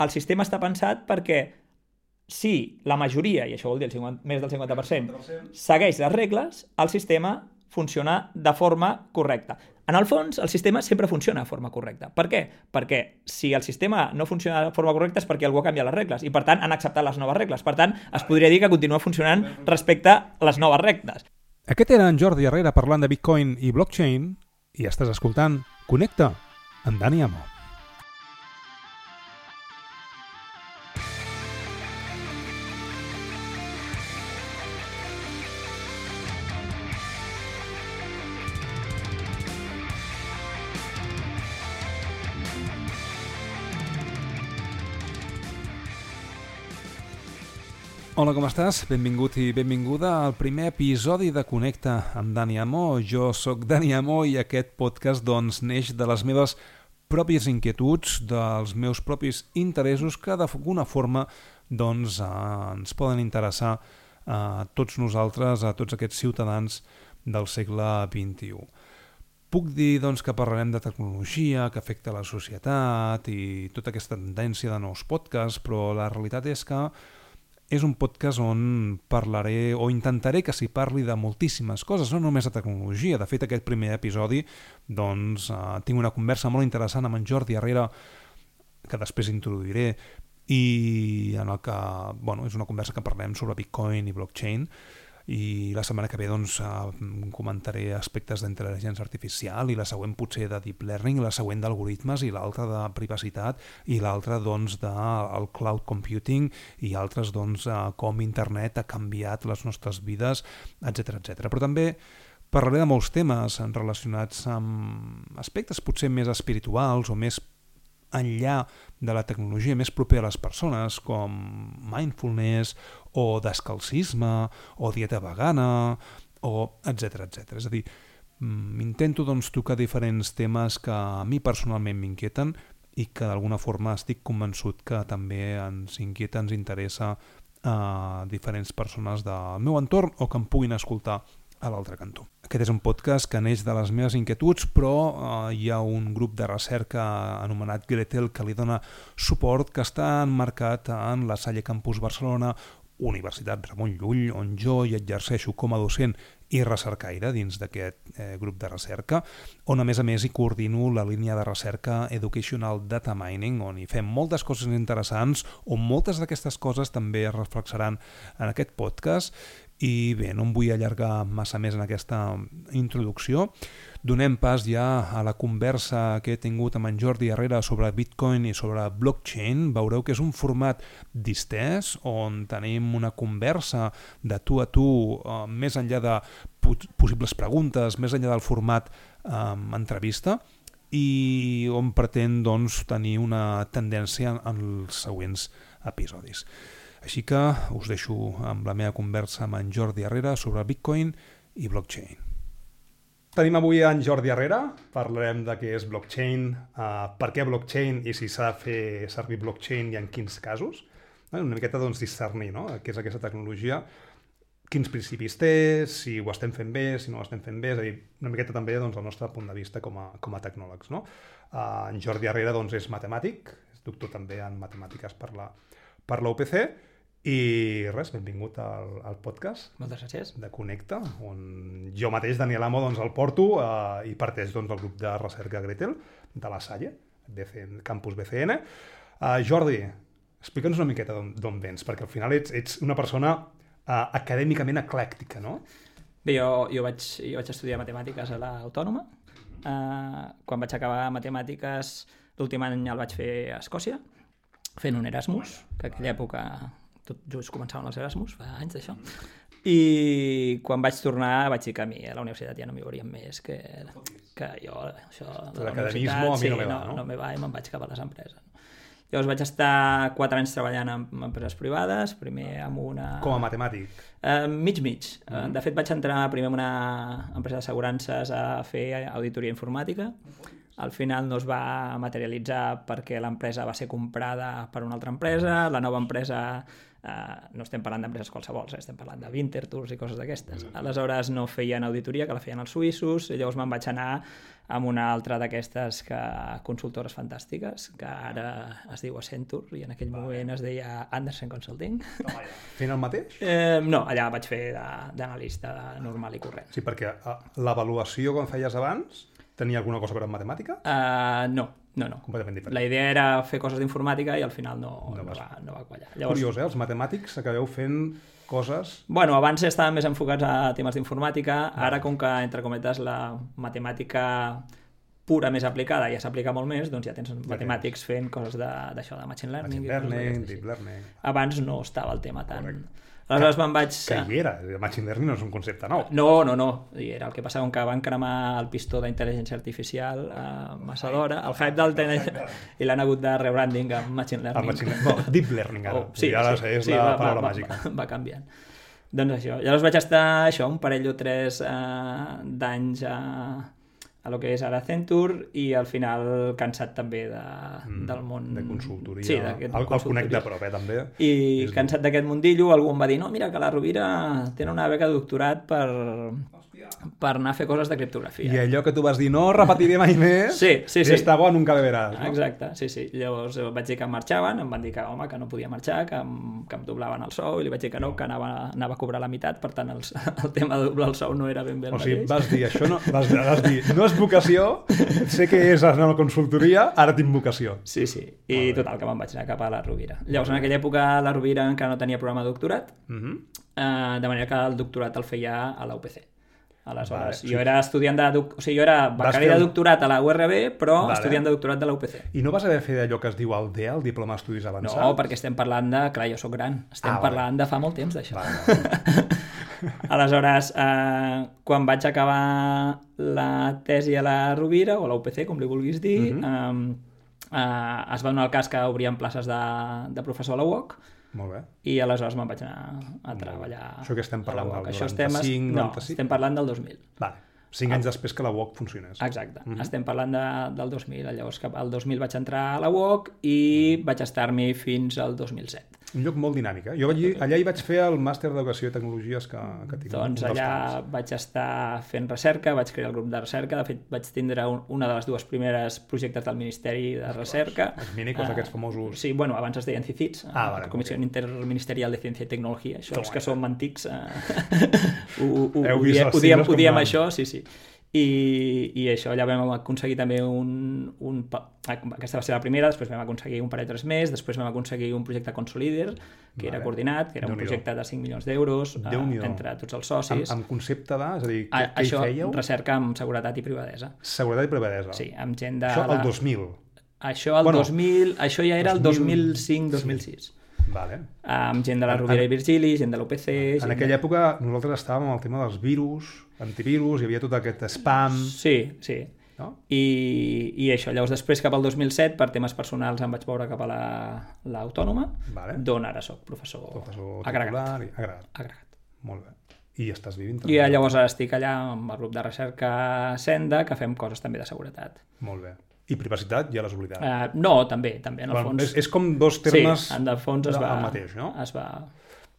el sistema està pensat perquè si la majoria, i això vol dir el 50, més del 50%, segueix les regles, el sistema funciona de forma correcta. En el fons, el sistema sempre funciona de forma correcta. Per què? Perquè si el sistema no funciona de forma correcta és perquè algú ha canviat les regles i, per tant, han acceptat les noves regles. Per tant, es podria dir que continua funcionant respecte a les noves regles. Aquest era en Jordi Herrera parlant de Bitcoin i blockchain i estàs escoltant Connecta amb Dani Amo. Hola, com estàs? Benvingut i benvinguda al primer episodi de Connecta amb Dani Amó. Jo sóc Dani Amó i aquest podcast doncs, neix de les meves pròpies inquietuds, dels meus propis interessos que d'alguna forma doncs, eh, ens poden interessar a tots nosaltres, a tots aquests ciutadans del segle XXI. Puc dir doncs, que parlarem de tecnologia, que afecta la societat i tota aquesta tendència de nous podcasts, però la realitat és que és un podcast on parlaré o intentaré que s'hi parli de moltíssimes coses, no només de tecnologia. De fet, aquest primer episodi doncs, eh, tinc una conversa molt interessant amb en Jordi Herrera que després introduiré i en el que, bueno, és una conversa que parlem sobre Bitcoin i blockchain i la setmana que ve doncs, comentaré aspectes d'intel·ligència artificial i la següent potser de deep learning, la següent d'algoritmes i l'altra de privacitat i l'altra doncs, del cloud computing i altres doncs, eh, com internet ha canviat les nostres vides, etc etc. Però també parlaré de molts temes relacionats amb aspectes potser més espirituals o més enllà de la tecnologia més propera a les persones, com mindfulness o descalcisme o dieta vegana o etc etc. És a dir, mm, intento doncs, tocar diferents temes que a mi personalment m'inquieten i que d'alguna forma estic convençut que també ens inquieta, ens interessa a diferents persones del meu entorn o que em puguin escoltar a l'altre cantó. Aquest és un podcast que neix de les meves inquietuds, però eh, hi ha un grup de recerca anomenat Gretel que li dona suport, que està enmarcat en la Salle Campus Barcelona, Universitat Ramon Llull, on jo hi exerceixo com a docent i recercaire dins d'aquest eh, grup de recerca, on a més a més hi coordino la línia de recerca Educational Data Mining, on hi fem moltes coses interessants, on moltes d'aquestes coses també es reflexaran en aquest podcast i bé, no em vull allargar massa més en aquesta introducció. Donem pas ja a la conversa que he tingut amb en Jordi Herrera sobre Bitcoin i sobre blockchain. Veureu que és un format distès on tenim una conversa de tu a tu, eh, més enllà de possibles preguntes, més enllà del format eh, entrevista, i on pretén doncs, tenir una tendència en els següents episodis. Així que us deixo amb la meva conversa amb en Jordi Herrera sobre Bitcoin i blockchain. Tenim avui en Jordi Herrera, parlarem de què és blockchain, uh, per què blockchain i si s'ha de fer servir blockchain i en quins casos. Una miqueta doncs, discernir no? què és aquesta tecnologia, quins principis té, si ho estem fent bé, si no ho estem fent bé, és a dir, una miqueta també doncs, el nostre punt de vista com a, com a tecnòlegs. No? Uh, en Jordi Herrera doncs, és matemàtic, és doctor també en matemàtiques per la, per la UPC, i res, benvingut al, al podcast. Moltes gràcies. De Connecta, on jo mateix, Daniel Amo, doncs, el porto eh, i parteix doncs, del grup de recerca Gretel de la Salle, BCN, Campus BCN. Uh, Jordi, explica'ns una miqueta d'on vens, perquè al final ets, ets una persona uh, acadèmicament eclèctica, no? Bé, jo, jo, vaig, jo vaig estudiar matemàtiques a l'Autònoma. Uh, quan vaig acabar matemàtiques, l'últim any el vaig fer a Escòcia, fent un Erasmus, que aquella època tot just començaven els Erasmus, fa anys d'això, i quan vaig tornar vaig dir que a mi a la universitat ja no m'hi veurien més, que, que jo, això... L'academisme a mi no me va, no? No me va i me'n vaig cap a les empreses. Llavors vaig estar quatre anys treballant en empreses privades, primer amb una... Com a matemàtic? Uh, mig, mig. Mm -hmm. De fet, vaig entrar primer en una empresa d'assegurances a fer auditoria informàtica, al final no es va materialitzar perquè l'empresa va ser comprada per una altra empresa, la nova empresa Uh, no estem parlant d'empreses qualsevol, eh? estem parlant de Wintertours i coses d'aquestes. Aleshores no feien auditoria, que la feien els suïssos, i llavors me'n vaig anar amb una altra d'aquestes que consultores fantàstiques, que ara es diu Accenture, i en aquell moment es deia Anderson Consulting. Fent el mateix? Eh, no, allà vaig fer d'analista normal i corrent. Sí, perquè eh, l'avaluació quan feies abans tenia alguna cosa a veure amb matemàtica? Uh, no, no, no. Completament diferent. La idea era fer coses d'informàtica i al final no, no, no, va, no va quallar. Llavors... Curiós, eh? Els matemàtics acabeu fent coses... Bueno, abans estàvem més enfocats a temes d'informàtica, ara com que, entre cometes, la matemàtica pura més aplicada ja s'aplica molt més, doncs ja tens ja matemàtics tens. fent coses d'això, de, de machine learning. Machine learning, deep learning. Abans no estava el tema tan... Correcte Aleshores me'n vaig... Que hi era, el machine learning no és un concepte nou. No, no, no, I era el que passava que van cremar el pistó d'intel·ligència artificial a massa d'hora, el hype del TN i l'han hagut de rebranding amb machine learning. El machine learning. No, deep learning ara, oh, sí, I ara sí, és sí, la va, paraula va, màgica. Va, va canviant. Doncs això, llavors vaig estar això, un parell o tres eh, d'anys a, a lo que és ara Accenture i al final cansat també de, mm, del món... De consultoria. Sí, el, el conec de prop, eh, també. I és cansat d'aquest mundillo, algú em va dir no, mira, que la Rovira té una beca de doctorat per, per anar a fer coses de criptografia. I allò que tu vas dir, no repetiré mai més, sí, sí, sí. està bo, nunca beberàs. No? Exacte, sí, sí. Llavors eh, vaig dir que marxaven, em van dir que, home, que no podia marxar, que em, que em doblaven el sou, i li vaig dir que no, que anava, anava a cobrar la meitat, per tant, el, el tema de doblar el sou no era ben bé el o sigui, mateix. vas dir, això no, vas, vas dir, no és vocació, sé que és anar a la consultoria, ara tinc vocació. Sí, sí, i total, que me'n vaig anar cap a la Rovira. Llavors, en aquella època, la Rovira encara no tenia programa de doctorat, uh mhm. -huh. eh, de manera que el doctorat el feia a la UPC. Aleshores, vale, jo era estudiant de... O sigui, jo era becari de doctorat a la URB, però vale. estudiant de doctorat de la UPC. I no vas haver de fer allò que es diu el DEA, el Diploma d'Estudis Avançats? No, perquè estem parlant de... Clar, jo sóc gran. Estem ah, parlant vale. de fa molt temps, d'això. Vale, vale. Aleshores, eh, quan vaig acabar la tesi a la Rovira, o la UPC, com li vulguis dir, uh -huh. eh, eh, es va donar el cas que obrien places de, de professor a la UOC, molt bé. I aleshores me'n vaig anar a treballar... Això que estem parlant del 95, estem, 95? No, estem parlant del 2000. Vale. Cinc anys després que la UOC funcionés. Exacte. Mm -hmm. Estem parlant de, del 2000. Llavors, cap al 2000 vaig entrar a la UOC i vaig estar-m'hi fins al 2007 un lloc molt dinàmic. Eh? Jo vaig, allà hi vaig fer el màster d'educació i tecnologies que, que tinc. Doncs allà vaig estar fent recerca, vaig crear el grup de recerca, de fet vaig tindre un, una de les dues primeres projectes del Ministeri de Recerca. Els minicos, uh, aquests famosos... Sí, bueno, abans es deien CICITS, ah, vale, Comissió okay. Interministerial de Ciència i Tecnologia, això els que som antics uh, ho, ho, ho, ho, diem, ho diem, ho diem això, sí, sí. I, i això, allà vam aconseguir també un, un... Aquesta va ser la primera, després vam aconseguir un parell de tres més, després vam aconseguir un projecte Consolider, que vale. era coordinat, que era un projecte de 5 milions d'euros uh, entre tots els socis. Amb, amb concepte de... És a dir, què, a, què això, hi fèieu? recerca amb seguretat i privadesa. Seguretat i privadesa. Sí, amb gent de... Això el 2000. Això, el bueno, 2000, això ja era 2000... el 2005-2006. Vale. Amb gent de la Rovira en, i Virgili, gent de l'UPC... En aquella de... època nosaltres estàvem amb el tema dels virus, antivirus, hi havia tot aquest spam... Sí, sí. No? I, I això, llavors després cap al 2007, per temes personals em vaig veure cap a l'Autònoma, la, vale. d'on ara soc professor, professor agregat. I, agregat. agregat. Molt bé. I estàs vivint també. I llavors ara estic allà amb el grup de recerca Senda, que fem coses també de seguretat. Molt bé. I privacitat ja l'has oblidat. Uh, no, també, també, en el bueno, fons. És, és com dos termes... Sí, en el fons es va... El mateix, no? Es va...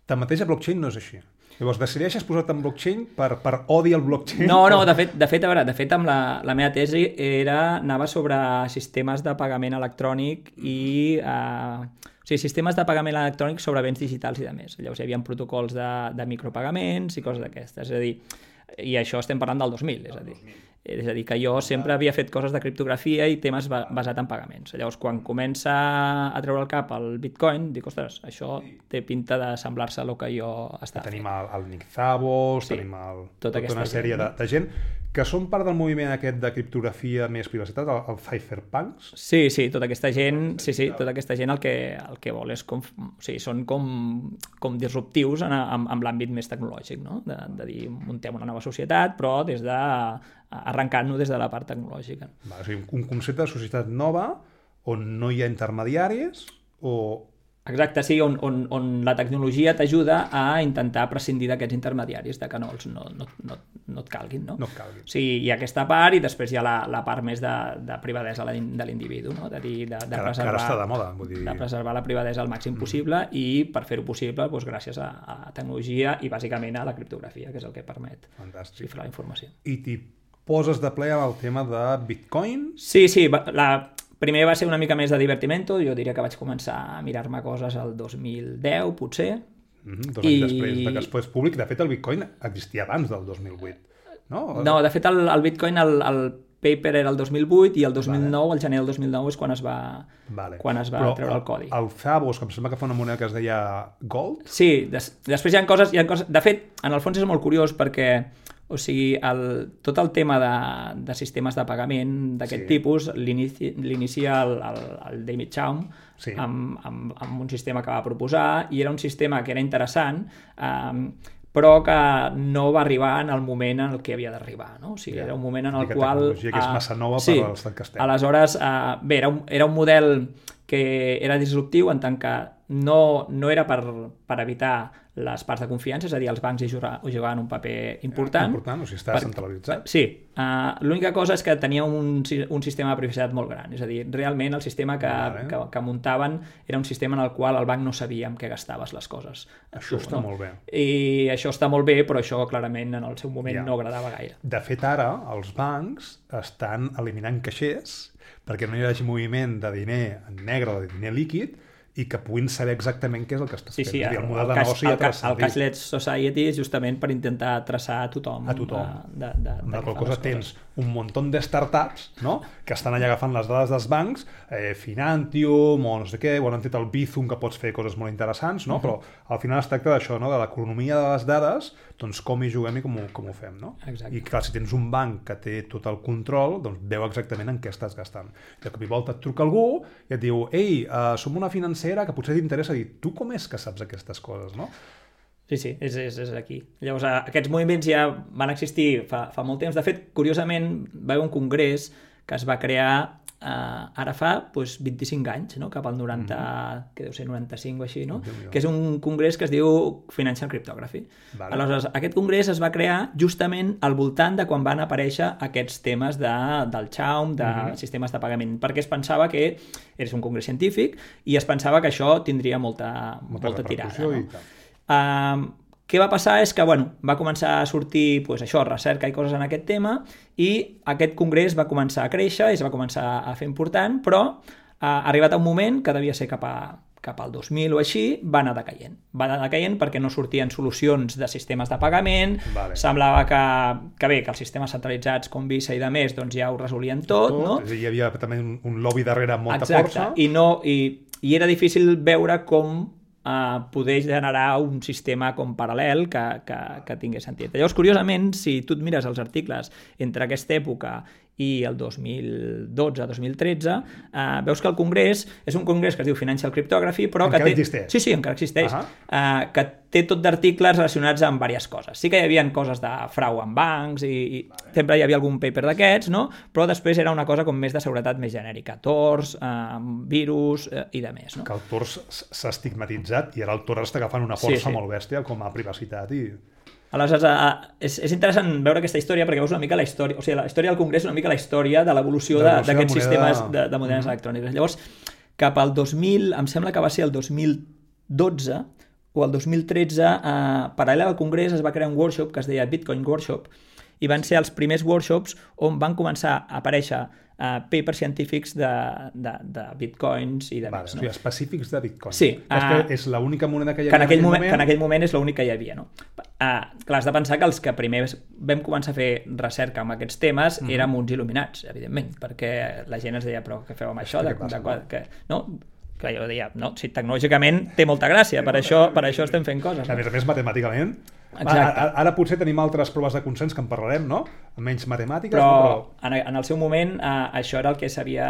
Tanmateix, a blockchain no és així. Llavors, decideixes posar-te en blockchain per, per odi al blockchain? No, no, de fet, de fet, a veure, de fet, amb la, la meva tesi era, anava sobre sistemes de pagament electrònic i... Uh, o sigui, sistemes de pagament electrònic sobre béns digitals i de més. Llavors hi havia protocols de, de micropagaments i coses d'aquestes. És a dir, i això estem parlant del 2000, és a dir. És a dir, que jo sempre havia fet coses de criptografia i temes basat en pagaments. Llavors, quan comença a treure el cap el Bitcoin, dic, ostres, això té pinta de semblar-se a el que jo estava Tenim el, el Nick Zavos, sí, tenim el, tota, tota una sèrie gent, de, de gent que són part del moviment aquest de criptografia més privacitat, el, el cypherpunks? Sí, sí, tota aquesta gent, sí, sí, tota aquesta gent el que, el que vol és com, o sigui, són com, com disruptius en, en, en l'àmbit més tecnològic, no? De, de dir, muntem una nova societat, però des de arrencant-nos des de la part tecnològica. Va, o sigui, un concepte de societat nova on no hi ha intermediaris o Exacte, sí, on, on, on la tecnologia t'ajuda a intentar prescindir d'aquests intermediaris, de que no, els, no, no, no, no et calguin, no? No et calguin. Sí, hi ha aquesta part i després hi ha la, la part més de, de privadesa de l'in- de l'individu, no? De, dir, de, de, Que, ara- que està de moda, vull dir... de preservar la privadesa al màxim possible i per fer-ho possible doncs, gràcies a, a tecnologia i bàsicament a la criptografia, que és el que permet Fantàstic. xifrar la informació. I t'hi poses de ple el tema de Bitcoin, Sí, sí, la, primer va ser una mica més de divertimento, jo diria que vaig començar a mirar-me coses al 2010, potser, Mhm, dos I- anys després de que es fes públic. De fet, el Bitcoin existia abans del 2008. No? No, de fet, el, el Bitcoin, el, el paper era el 2008 i el 2009, el gener del 2009, és quan es va, Vale. quan es va Però treure el codi. El Zabos, que em sembla que fa una moneda que es deia Gold, Sí, des, després hi ha coses, hi ha coses... De fet, en el fons és molt curiós perquè o sigui, el, tot el tema de, de sistemes de pagament d'aquest Sí. tipus l'inici- l'inicia el, el, el David Chaum Sí. amb, amb, amb un sistema que va proposar i era un sistema que era interessant eh, però que no va arribar en el moment en el que havia d'arribar. No? O sigui, Ja. era un moment en el Una qual... tecnologia que és eh, massa nova sí, per l'estat que estem. Aleshores, eh, bé, era un, era un model que era disruptiu en tant que no, no era per, per evitar les parts de confiança, és a dir, els bancs hi jugaven, hi jugaven un paper important. important, o sigui, està Per- centralitzat. Sí, uh, l'única cosa és que tenia un, un sistema de privacitat molt gran, és a dir, realment el sistema que, Vale. que, que muntaven era un sistema en el qual el banc no sabia amb què gastaves les coses. Això està molt bé. I això està molt bé, però això clarament en el seu moment Ja. no agradava gaire. De fet, ara els bancs estan eliminant caixers perquè no hi hagi moviment de diner en negre o de diner líquid i que puguin saber exactament què és el que està Sí, fent. sí, el, el model de cash- negoci el, ja el transcendit. Cashless Society és justament per intentar traçar a tothom. A tothom. eh, De, de, de, la què qual cosa tens coses. Un muntó de startups no? que estan allà agafant les dades dels bancs, eh, Finantium o no sé què, o han tret el Bizum que pots fer coses molt interessants, no? però al final es tracta d'això, no? de l'economia de les dades, doncs com hi juguem i com ho, com ho fem. No? Exacte. I clar, si tens un banc que té tot el control, doncs veu exactament en què estàs gastant. I de cop i volta et truca algú i et diu ei, uh, som una financera que potser t'interessa dir tu com és que saps aquestes coses, no? Sí, sí, és, és, és aquí. Llavors, aquests moviments ja van existir fa, fa molt temps. De fet, curiosament, va haver un congrés que es va crear eh, ara fa doncs, 25 anys, no? cap al 90, Mm-hmm. que deu ser 95 o així, no? Que és un congrés que es diu Financial Cryptography. Vale. Aleshores, aquest congrés es va crear justament al voltant de quan van aparèixer aquests temes de, del Chaum, de Mm-hmm. sistemes de pagament, perquè es pensava que és un congrés científic i es pensava que això tindria molta, Molta molta, tirada. No? i tal. Uh, què va passar és que bueno, va començar a sortir pues, això, recerca i coses en aquest tema i aquest congrés va començar a créixer i es va començar a fer important, però ha arribat a un moment que devia ser cap, a, cap al 2000 o així, va anar decaient. Va anar decaient perquè no sortien solucions de sistemes de pagament, Vale. semblava que, que bé, que els sistemes centralitzats com Visa i de més doncs ja ho resolien tot, no? És dir, Hi havia també un, un lobby darrere amb molta Exacte, força. i, no, i, i era difícil veure com uh, poder generar un sistema com paral·lel que, que, que tingués sentit. Llavors, curiosament, si tu et mires els articles entre aquesta època i el 2012-2013, uh, veus que el congrés és un congrés que es diu Financial Cryptography, però Encara que té... existeix? Sí, sí, encara existeix. Uh, que té tot d'articles relacionats amb diverses coses. Sí que hi havia coses de frau en bancs i, i sempre hi havia algun paper d'aquests, no? però després era una cosa com més de seguretat més genèrica. Tors, eh, virus eh, i de més. No? que el Tor s- s'ha estigmatitzat i ara el Tor està agafant una Sí, força sí. molt bèstia com a privacitat i... Aleshores, eh, és, és interessant veure aquesta història perquè veus una mica la història, o sigui, la història del Congrés és una mica la història de l'evolució d'aquests sistemes de, de monedes Mhm. electròniques. Llavors, cap al 2000, em sembla que va ser el 2012 o el 2013, eh, paral·lel al Congrés es va crear un workshop que es deia Bitcoin Workshop i van ser els primers workshops on van començar a aparèixer eh, papers científics de, de, de bitcoins i de Vale, més. o No? sigui, específics de Bitcoin. Sí, Que és, que és l'única moneda que hi que en havia aquell, moment, que en aquell moment és l'únic que hi havia. No? Uh, clar, has de pensar que els que primer vam començar a fer recerca amb aquests temes Mhm. érem uns il·luminats, evidentment, perquè la gent ens deia, però què feu amb això? De, de, de, que, no? Clar, jo deia, no, si tecnològicament té molta gràcia, per això, per això estem fent coses. A No? més a més, matemàticament... Exacte. Ara, ara potser tenim altres proves de consens que en parlarem, no? Menys matemàtiques, Però, no? en, en el seu moment uh, això era el que s'havia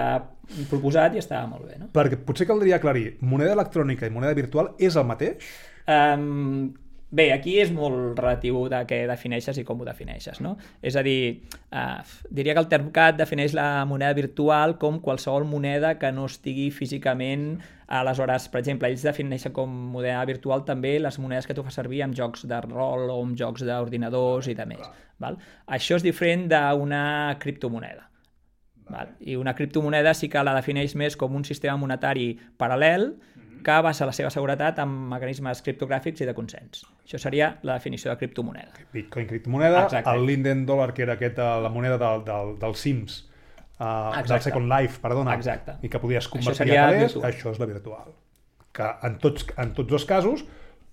proposat i estava molt bé. No? però... Perquè potser caldria aclarir, moneda electrònica i moneda virtual és el mateix? Um, Bé, aquí és molt relatiu de què defineixes i com ho defineixes, no? És a dir, eh, diria que el Termcat defineix la moneda virtual com qualsevol moneda que no estigui físicament Aleshores, per exemple, ells defineixen com moneda virtual també les monedes que tu fas servir amb jocs de rol o amb jocs d'ordinadors i de més. Val? Això és diferent d'una criptomoneda. Val? I una criptomoneda sí que la defineix més com un sistema monetari paral·lel que basa la seva seguretat en mecanismes criptogràfics i de consens. Això seria la definició de criptomoneda. Bitcoin, criptomoneda, Exacte. el Linden Dollar, que era aquesta, la moneda del, del, dels Sims, uh, del Second Life, perdona, Exacte. i que podies convertir a calés, això és la virtual. Que en tots, en tots els casos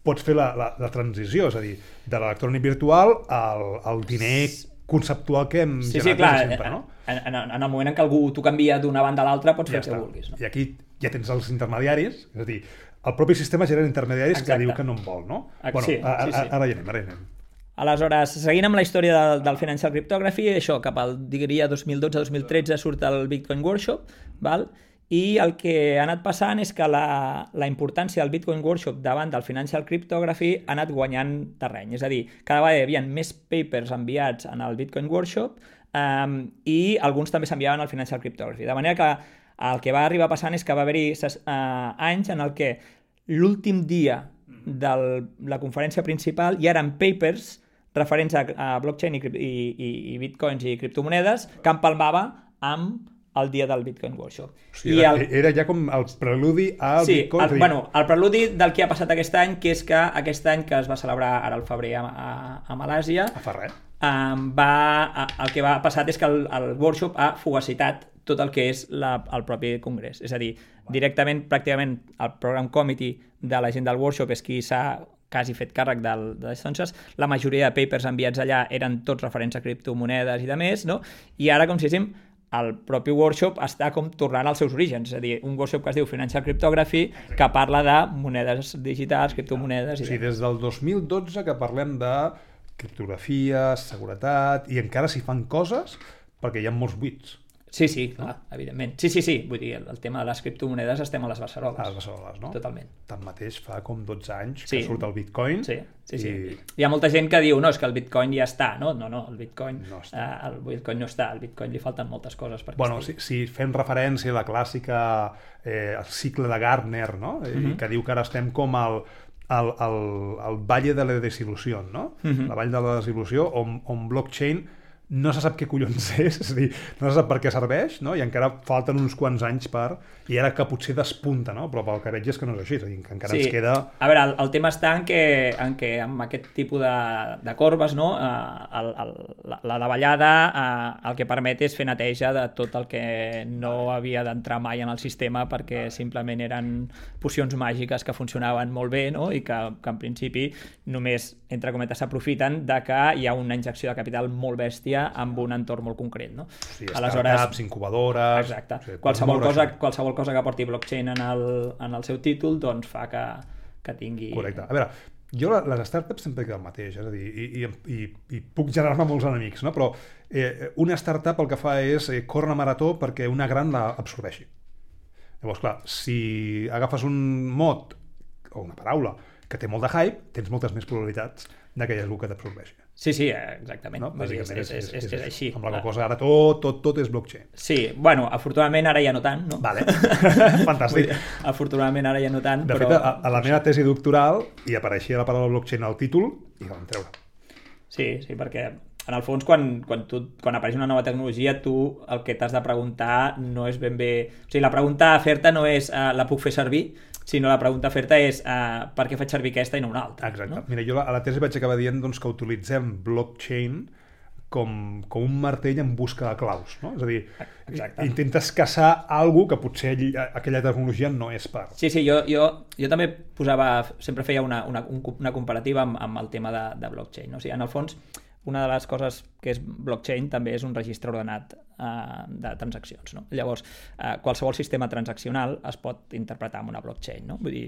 pots fer la, la, la transició, és a dir, de l'electrònic virtual al, al diner conceptual que hem sí, sí, clar, sempre, no? En, en, en el moment en què algú t'ho canvia d'una banda a l'altra pots ja fer el que vulguis. No? I aquí ja tens els intermediaris, és a dir, el propi sistema genera intermediaris Exacte. que diu que no en vol, no? Exacte. bueno, sí, a, sí, sí. ara hi anem, ara hi anem. Aleshores, seguint amb la història del, del Financial Cryptography, això, cap al, diria, 2012-2013 surt el Bitcoin Workshop, val? I el que ha anat passant és que la, la importància del Bitcoin Workshop davant del Financial Cryptography ha anat guanyant terreny. És a dir, cada vegada hi havia més papers enviats en el Bitcoin Workshop um, i alguns també s'enviaven al Financial Cryptography. De manera que el que va arribar passant és que va haver-hi uh, anys en el que l'últim dia de la conferència principal hi eren papers referents a, a blockchain i, i, i bitcoins i criptomonedes que empalmava amb el dia del Bitcoin Workshop. O sigui, I el... Era ja com el preludi al sí, Bitcoin. El, bueno, el preludi del que ha passat aquest any, que és que aquest any que es va celebrar ara al febrer a, a, a Malàsia... A Ferrer. Um, va, el que va passat és que el, el workshop ha fugacitat tot el que és la, el propi congrés. És a dir, directament, pràcticament, el program committee de la gent del workshop és qui s'ha quasi fet càrrec del, de les xonxes, la majoria de papers enviats allà eren tots referents a criptomonedes i de més, no? I ara, com si diguéssim, el propi workshop està com tornant als seus orígens, és a dir, un workshop que es diu Financial Cryptography, que parla de monedes digitals, criptomonedes... I o sigui, des del 2012 que parlem de criptografia, seguretat, i encara s'hi fan coses perquè hi ha molts buits. Sí, sí, clar, no? evidentment. Sí, sí, sí, vull dir, el tema de les criptomonedes estem a les beceroles. A les beceroles, no? Totalment. Tanmateix fa com 12 anys sí. que surt el Bitcoin. Sí, sí, sí. I... Hi ha molta gent que diu, no, és que el Bitcoin ja està, no? No, no, el Bitcoin no està. Eh, el Bitcoin no està, al Bitcoin li falten moltes coses perquè Bueno, si, si fem referència a la clàssica, eh, el cicle de Gardner, no? -huh. I que diu que ara estem com al el, el, el Valle de la Desil·lusió, no? Uh -huh. La Vall de la Desil·lusió, on, on blockchain no se sap què collons és, és a dir, no se sap per què serveix, no? i encara falten uns quants anys per... I ara que potser despunta, no? però pel que veig és que no és així, és a dir, que encara sí. ens queda... A veure, el, el tema està en que, en que amb aquest tipus de, de corbes, no? Eh, el, el, la, la davallada eh, el que permet és fer neteja de tot el que no havia d'entrar mai en el sistema perquè simplement eren pocions màgiques que funcionaven molt bé no? i que, que en principi només, entre cometes, s'aprofiten de que hi ha una injecció de capital molt bèstia amb un entorn molt concret. No? Sí, Aleshores, startups, incubadores... Exacte. O sigui, qualsevol, cosa, qualsevol cosa que porti blockchain en el, en el seu títol doncs fa que, que tingui... Correcte. A veure, jo les startups sempre dic el mateix, és a dir, i, i, i, i puc generar-me molts enemics, no? però eh, una startup el que fa és eh, córrer una marató perquè una gran la absorbeixi. Llavors, clar, si agafes un mot o una paraula que té molt de hype, tens moltes més probabilitats de que hi ha algú que t'absorbeixi. Sí, sí, exactament. No? Bàsicament és, és, és, és, és, és així. Amb la cosa ara tot, tot, tot és blockchain. Sí, bueno, afortunadament ara ja no tant, no? Vale, fantàstic. Dir, afortunadament ara ja no tant, de però... fet, a, a la meva tesi doctoral hi apareixia la paraula blockchain al títol i la vam treure. Sí, sí, perquè en el fons quan, quan, tu, quan apareix una nova tecnologia tu el que t'has de preguntar no és ben bé... O sigui, la pregunta a fer-te no és uh, la puc fer servir, sinó la pregunta fer-te és uh, per què faig servir aquesta i no una altra. Exacte. No? Mira, jo a la tesi vaig acabar dient doncs, que utilitzem blockchain com, com un martell en busca de claus, no? És a dir, Exacte. intentes caçar algú que potser aquella tecnologia no és per... Sí, sí, jo, jo, jo també posava, sempre feia una, una, una comparativa amb, amb el tema de, de blockchain. No? O sigui, en el fons, una de les coses que és blockchain també és un registre ordenat eh, de transaccions. No? Llavors, eh, qualsevol sistema transaccional es pot interpretar amb una blockchain. No? Vull dir,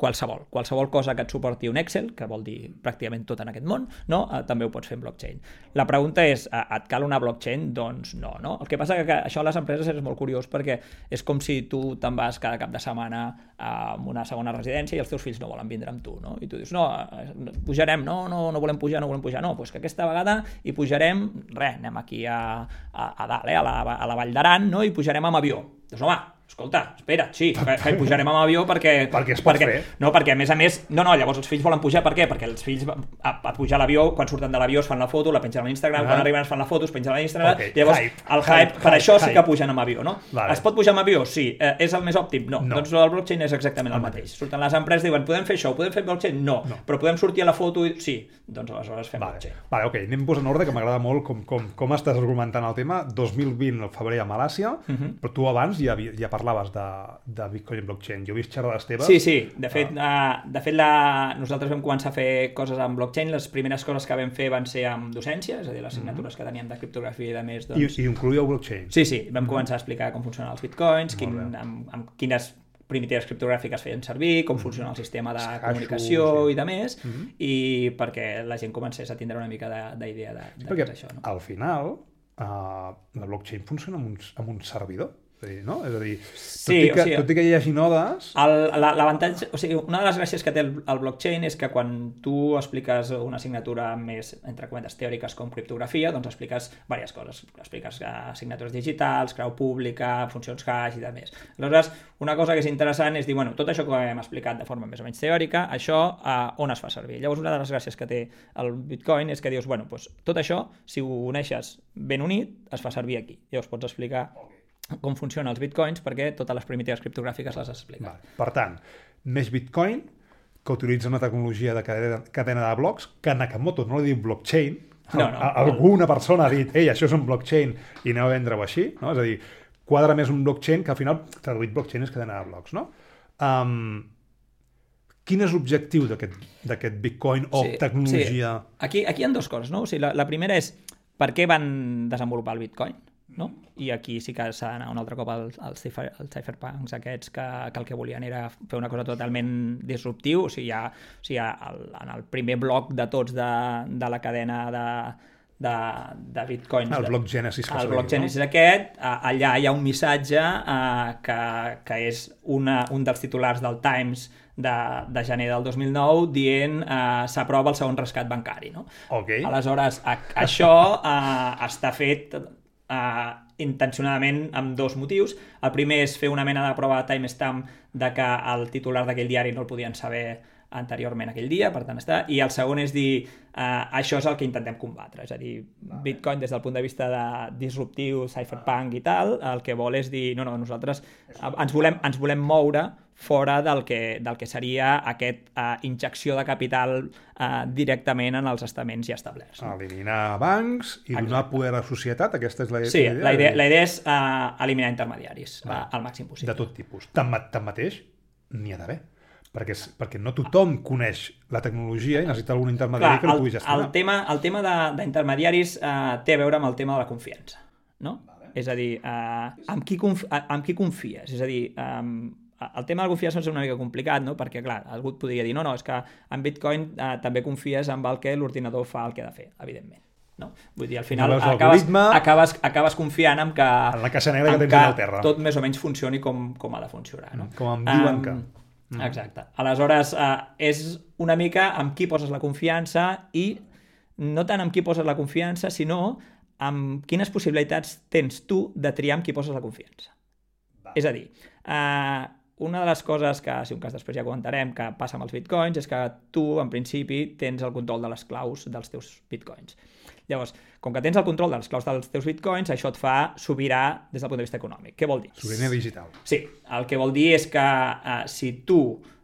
qualsevol. Qualsevol cosa que et suporti un Excel, que vol dir pràcticament tot en aquest món, no? Eh, també ho pots fer en blockchain. La pregunta és, eh, et cal una blockchain? Doncs no, no? El que passa que, això a les empreses és molt curiós perquè és com si tu te'n vas cada cap de setmana a una segona residència i els teus fills no volen vindre amb tu, no? I tu dius, no, eh, pujarem, no, no, no volem pujar, no volem pujar, no, doncs que aquesta vegada hi pujarem, res, anem aquí a, a, a dalt, eh, a la, a la Vall d'Aran, no? i pujarem amb avió. Doncs home, escolta, espera, sí, que, pujarem amb avió perquè... perquè es pot perquè, fer. No, perquè a més a més... No, no, llavors els fills volen pujar, per què? Perquè els fills a, a pujar a l'avió, quan surten de l'avió es fan la foto, la pengen a l'Instagram, Ah. quan arriben es fan la foto, es pengen a l'Instagram, Ok, llavors hype, el hype, hype, per això sí hype. que pugen amb avió, no? Vale. Es pot pujar amb avió? Sí. Eh, és el més òptim? No. No. Doncs el blockchain és exactament el mateix. Surten les empreses diuen, podem fer això, podem fer blockchain? No. No. Però podem sortir a la foto? I... Sí. Doncs aleshores fem Vale, blockchain. vale, ok, anem posant ordre, que m'agrada molt com, com, com estàs argumentant el tema. 2020, al febrer, a Malàcia, Mhm. però tu abans ja, ja parlaves de, de Bitcoin i blockchain. Jo he vist xerrades teves. Sí, sí. De fet, uh, de fet la... nosaltres vam començar a fer coses amb blockchain. Les primeres coses que vam fer van ser amb docència, és a dir, les signatures que teníem de criptografia i de més. Mhm. I, Doncs... i incloïeu blockchain. Sí, sí. Vam començar a explicar com funcionen els bitcoins, quin, amb, amb quines primitives criptogràfiques feien servir, com funciona el sistema de hassos, comunicació sí. i de més, Mhm. i perquè la gent comencés a tindre una mica de- d'idea de, de, de, Perquè això. No? al final uh, la blockchain funciona amb un, amb un servidor. Dir, no? És a dir, tot, Sí, i que, o sigui- tot i que hi hagi nodes... L'avantatge, o sigui, una de les gràcies que té el, el blockchain és que quan tu expliques una assignatura més, entre cometes, teòriques com criptografia, doncs expliques diverses coses. Expliques eh, signatures digitals, creu pública, funcions hash i de més. Aleshores, una cosa que és interessant és dir, bueno, tot això que hem explicat de forma més o menys teòrica, això eh, on es fa servir? Llavors, una de les gràcies que té el Bitcoin és que dius, bueno, doncs, tot això, si ho uneixes ben unit, es fa servir aquí. Llavors pots explicar com funcionen els bitcoins perquè totes les primitives criptogràfiques les has explicat. Vale. Per tant, més Bitcoin, que utilitza una tecnologia de cadena, cadena de blocs, que Nakamoto no li diu blockchain, No, no. Alguna persona ha dit, ei, això és un blockchain, i aneu a vendre-ho així, no? És a dir, quadra més un blockchain, que al final, traduït blockchain és cadena de blocs, no? Um, quin és l'objectiu d'aquest Bitcoin o Sí, tecnologia? Aquí, aquí hi ha dues coses, no? O sigui, la, la primera és per què van desenvolupar el Bitcoin, no? I aquí sí que s'ha d'anar un altre cop als, als, cifer, als cypherpunks aquests que, que el que volien era fer una cosa totalment disruptiu, o sigui, ja, o sigui, ja el, en el primer bloc de tots de, de la cadena de, de, de bitcoins. El bloc Genesis que el bloc Genesis aquest, eh, allà hi ha un missatge eh, que, que és una, un dels titulars del Times de, de gener del 2009 dient eh, s'aprova el segon rescat bancari. No? Ok. Aleshores, a, això eh, està fet eh, intencionadament amb dos motius. El primer és fer una mena de prova de timestamp de que el titular d'aquell diari no el podien saber anteriorment aquell dia, per tant està, i el segon és dir, eh, això és el que intentem combatre, és a dir, Bitcoin des del punt de vista de disruptiu, cypherpunk i tal, el que vol és dir, no, no, nosaltres ens volem, ens volem moure fora del que, del que seria aquest eh, injecció de capital eh, directament en els estaments ja establerts. No? Eliminar bancs i donar Exacte. poder a la societat, aquesta és la Sí, idea. la idea, la idea és uh, eliminar intermediaris uh, al màxim possible. de tot tipus. Tanma, tanmateix, n'hi ha d'haver. Perquè, és- perquè no tothom coneix la tecnologia i necessita algun intermediari que Clar, el el, pugui gestionar. el tema, el tema de- d'intermediaris uh, té a veure amb el tema de la confiança, no? És a dir, uh, amb, qui conf amb qui confies? És a dir, um, el tema de la confiança és una mica complicat, no? Perquè, clar, algú et podria dir, no, no, és que en Bitcoin uh, també confies amb el que l'ordinador fa el que ha de fer, evidentment. No? Vull dir, al final veus acabes, acabes, acabes confiant en que, En la caixa negra que en al terra. tot més o menys funcioni com, com ha de funcionar. No? Com em diuen Em, que. Mm. Exacte. Aleshores, eh, és una mica amb qui poses la confiança i no tant amb qui poses la confiança, sinó amb quines possibilitats tens tu de triar amb qui poses la confiança. Va. És a dir, eh, una de les coses que, si un cas després ja comentarem, que passa amb els bitcoins, és que tu, en principi, tens el control de les claus dels teus bitcoins. Llavors, com que tens el control dels claus dels teus bitcoins, això et fa sobirà des del punt de vista econòmic. Què vol dir? Sobirania digital. Sí, el que vol dir és que uh, si tu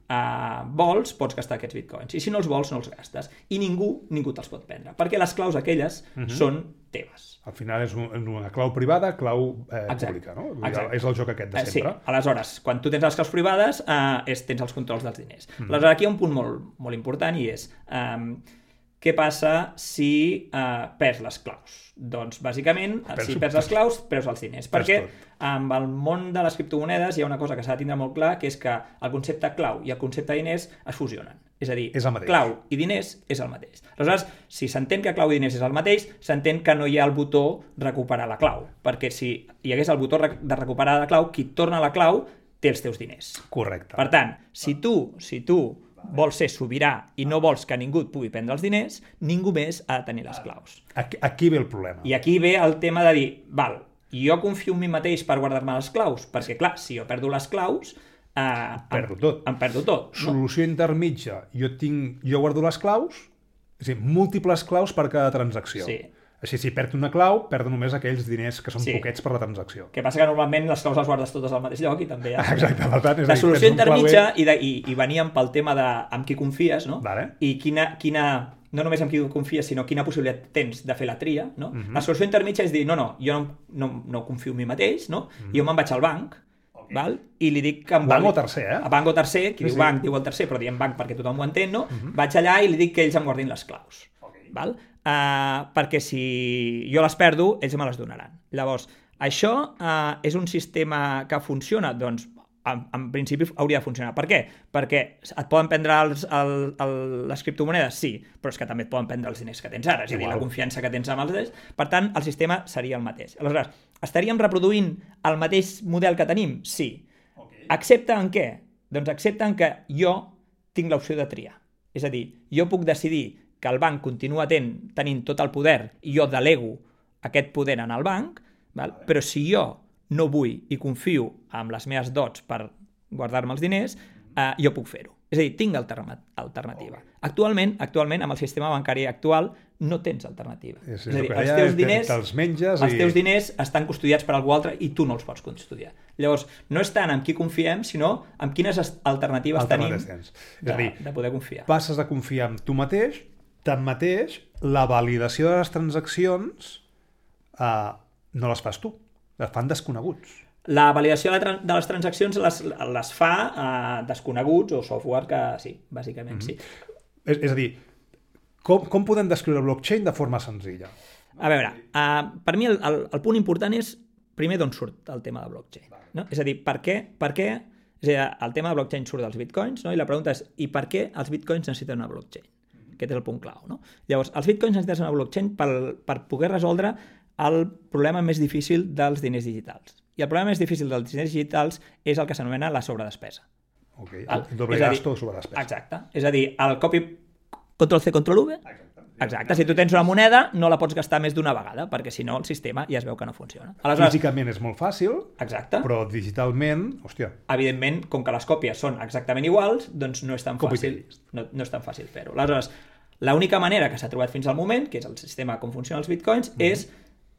uh, vols, pots gastar aquests bitcoins. I si no els vols, no els gastes. I ningú, ningú te'ls pot prendre. Perquè les claus aquelles uh -huh. són teves. Al final és un, una clau privada, clau eh, Exacte. pública, no? Exacte. És el joc aquest de Eh, sí, sempre. aleshores, quan tu tens les claus privades, eh, és, tens els controls dels diners. Mhm. Aleshores, aquí hi ha un punt molt, molt important i és... Um, què passa si eh, perds les claus? Doncs, bàsicament, Perds- si perds les claus, perds els diners. Perquè tot. amb el món de les criptomonedes hi ha una cosa que s'ha de tindre molt clar, que és que el concepte clau i el concepte diners es fusionen. És a dir, És clau i diners és el mateix. Aleshores, si s'entén que clau i diners és el mateix, s'entén que no hi ha el botó recuperar la clau. Perquè si hi hagués el botó de recuperar la clau, qui torna la clau té els teus diners. Correcte. Per tant, si tu, si tu vols ser sobirà i no vols que ningú et pugui prendre els diners, ningú més ha de tenir les claus. Aquí, aquí ve el problema. I aquí ve el tema de dir, val, jo confio en mi mateix per guardar-me les claus, perquè clar, si jo perdo les claus, eh, Perdo em, tot. Em perdo tot. No? Solució intermitja. Jo, tinc, jo guardo les claus, és a dir, múltiples claus per cada transacció. Sí. Així, si perd una clau, perdo només aquells diners que són Sí. poquets per la transacció. Que passa que normalment les claus les guardes totes al mateix lloc i també hi ha... Exacte, per tant, és La solució intermitja, i, de, i, i veníem pel tema de amb qui confies, no? Vale. I quina, quina, no només amb qui confies, sinó quina possibilitat tens de fer la tria, no? Mhm. La solució intermitja és dir, no, no, jo no, no, no confio en mi mateix, no? Jo me'n vaig al banc, val? i li dic que em Mhm. Banc o tercer, eh? A banc o tercer, qui Sí, diu sí. banc diu el tercer, però diem banc perquè tothom ho entén, no? Vaig allà i li dic que ells em guardin les claus. Val? Uh, perquè si jo les perdo, ells me les donaran. Llavors, això uh, és un sistema que funciona? Doncs, en, en principi hauria de funcionar. Per què? Perquè et poden prendre els, el, el, les criptomonedes? Sí, però és que també et poden prendre els diners que tens ara, és a dir, la confiança que tens amb els diners. Per tant, el sistema seria el mateix. Aleshores, estaríem reproduint el mateix model que tenim? Sí. Excepte en què? Doncs excepte en que jo tinc l'opció de triar. És a dir, jo puc decidir que el banc continua ten, tenint tot el poder i jo delego aquest poder en el banc, val? però si jo no vull i confio en les meves dots per guardar-me els diners, eh, jo puc fer-ho. És a dir, tinc alterna alternativa. Actualment, actualment, amb el sistema bancari actual, no tens alternativa. És, És a dir, els teus te- diners... Te'ls menges Els i... teus diners estan custodiats per algú altre i tu no els pots custodiar. Llavors, no és tant en qui confiem, sinó en quines es- alternatives, Alternatives tenim tens. És de, a dir, de poder confiar. passes a confiar en tu mateix, tanmateix, la validació de les transaccions eh, no les fas tu, les fan desconeguts. La validació de, les transaccions les, les fa eh, desconeguts o software que sí, bàsicament sí. És, és a dir, com, com podem descriure blockchain de forma senzilla? A veure, uh, per mi el, el, el punt important és primer d'on surt el tema de blockchain. No? És a dir, per què, per què és a dir, el tema de blockchain surt dels bitcoins no? i la pregunta és i per què els bitcoins necessiten una blockchain? Aquest és el punt clau. No? Llavors, els bitcoins necessiten una blockchain per, per poder resoldre el problema més difícil dels diners digitals. I el problema més difícil dels diners digitals és el que s'anomena la sobredespesa. Val? El doble gasto sobre despesa. Exacte. És a dir, el copy... Control C, control V? Exacte. Si tu tens una moneda, no la pots gastar més d'una vegada, perquè si no el sistema ja es veu que no funciona. Aleshores, Físicament és molt fàcil, exacte. però digitalment, hòstia, Evidentment, com que les còpies són exactament iguals, doncs no és tan Copy fàcil, no, no és tan fàcil fer-ho. Aleshores, l'única manera que s'ha trobat fins al moment, que és el sistema com funcionen els bitcoins, Mhm. és,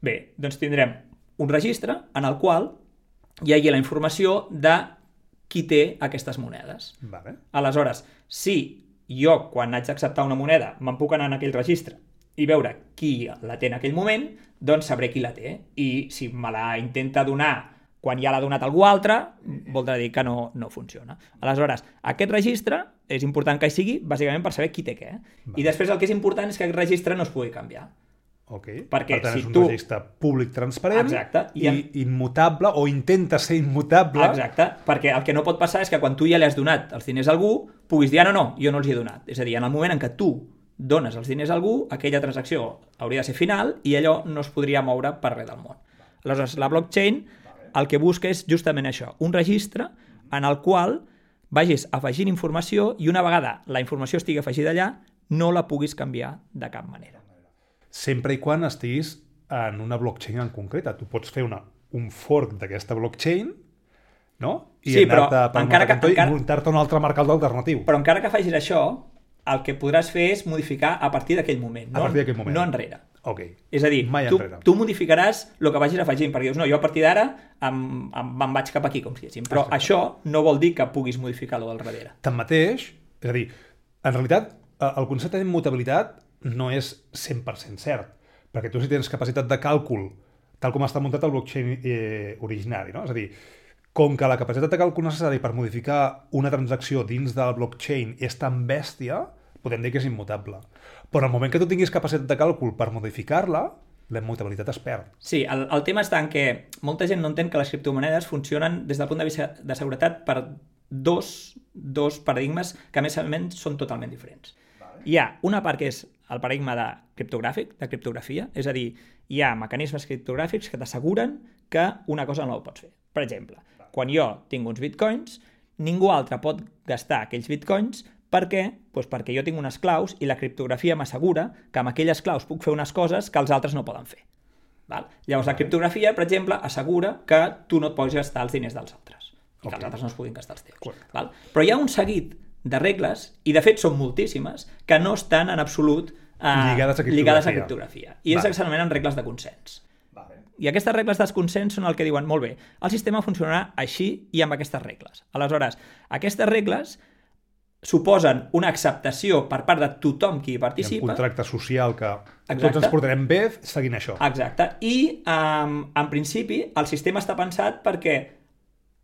bé, doncs tindrem un registre en el qual hi hagi la informació de qui té aquestes monedes. vale. Aleshores, si jo, quan haig d'acceptar una moneda, me'n puc anar en aquell registre i veure qui la té en aquell moment, doncs sabré qui la té. I si me la intenta donar quan ja l'ha donat algú altre, voldrà dir que no, no funciona. Aleshores, aquest registre és important que hi sigui bàsicament per saber qui té què. I després el que és important és que aquest registre no es pugui canviar. Okay. Perquè per tant, si és un tu- registre públic transparent Exacte. i, I immutable, o intenta ser immutable. Exacte, perquè el que no pot passar és que quan tu ja li has donat els diners a algú, puguis dir, ah, no, no, jo no els hi he donat. És a dir, en el moment en què tu dones els diners a algú, aquella transacció hauria de ser final i allò no es podria moure per res del món. Aleshores, la blockchain el que busca és justament això, un registre en el qual vagis afegint informació i una vegada la informació estigui afegida allà, no la puguis canviar de cap manera. Sempre i quan estiguis en una blockchain en concreta. Tu pots fer una, un fork d'aquesta blockchain, no? I Sí, anar-te encara que- encara- i muntar-te un altre mercat alternatiu. Però encara que facis això, el que podràs fer és modificar a partir d'aquell moment, A no, partir d'aquell moment. no enrere. Ok. És a dir, Mai tu, enrere. tu modificaràs el que vagis afegint, perquè dius, no, jo a partir d'ara em, em, me'n vaig cap aquí, com si diguéssim. Però Exacte. això no vol dir que puguis modificar-lo al darrere. Tanmateix, és a dir, en realitat, eh, el concepte d'immutabilitat no és 100% cert, perquè tu si tens capacitat de càlcul, tal com està muntat el blockchain eh, originari, no? És a dir, com que la capacitat de càlcul necessària per modificar una transacció dins del blockchain és tan bèstia, podem dir que és immutable. Però en el moment que tu tinguis capacitat de càlcul per modificar-la, la immutabilitat es perd. Sí, el, el tema està en que molta gent no entén que les criptomonedes funcionen des del punt de vista de seguretat per dos, dos paradigmes que, a més a més, són totalment diferents. Vale. Hi ha una part que és el paradigma de criptogràfic, de criptografia, és a dir, hi ha mecanismes criptogràfics que t'asseguren que una cosa no ho pots fer. Per exemple, quan jo tinc uns bitcoins, ningú altre pot gastar aquells bitcoins per què? Pues perquè jo tinc unes claus i la criptografia m'assegura que amb aquelles claus puc fer unes coses que els altres no poden fer. Val? Llavors, la criptografia, per exemple, assegura que tu no et pots gastar els diners dels altres i que okay. els altres no es puguin gastar els teus. Val? Però hi ha un seguit de regles, i de fet són moltíssimes, que no estan en absolut eh, lligades, a lligades a criptografia. I és que s'anomenen regles de consens. Vale. I aquestes regles de consens són el que diuen, molt bé, el sistema funcionarà així i amb aquestes regles. Aleshores, aquestes regles suposen una acceptació per part de tothom qui hi participa. un contracte social que Exacte. tots ens portarem bé seguint això. Exacte. I, um, en principi, el sistema està pensat perquè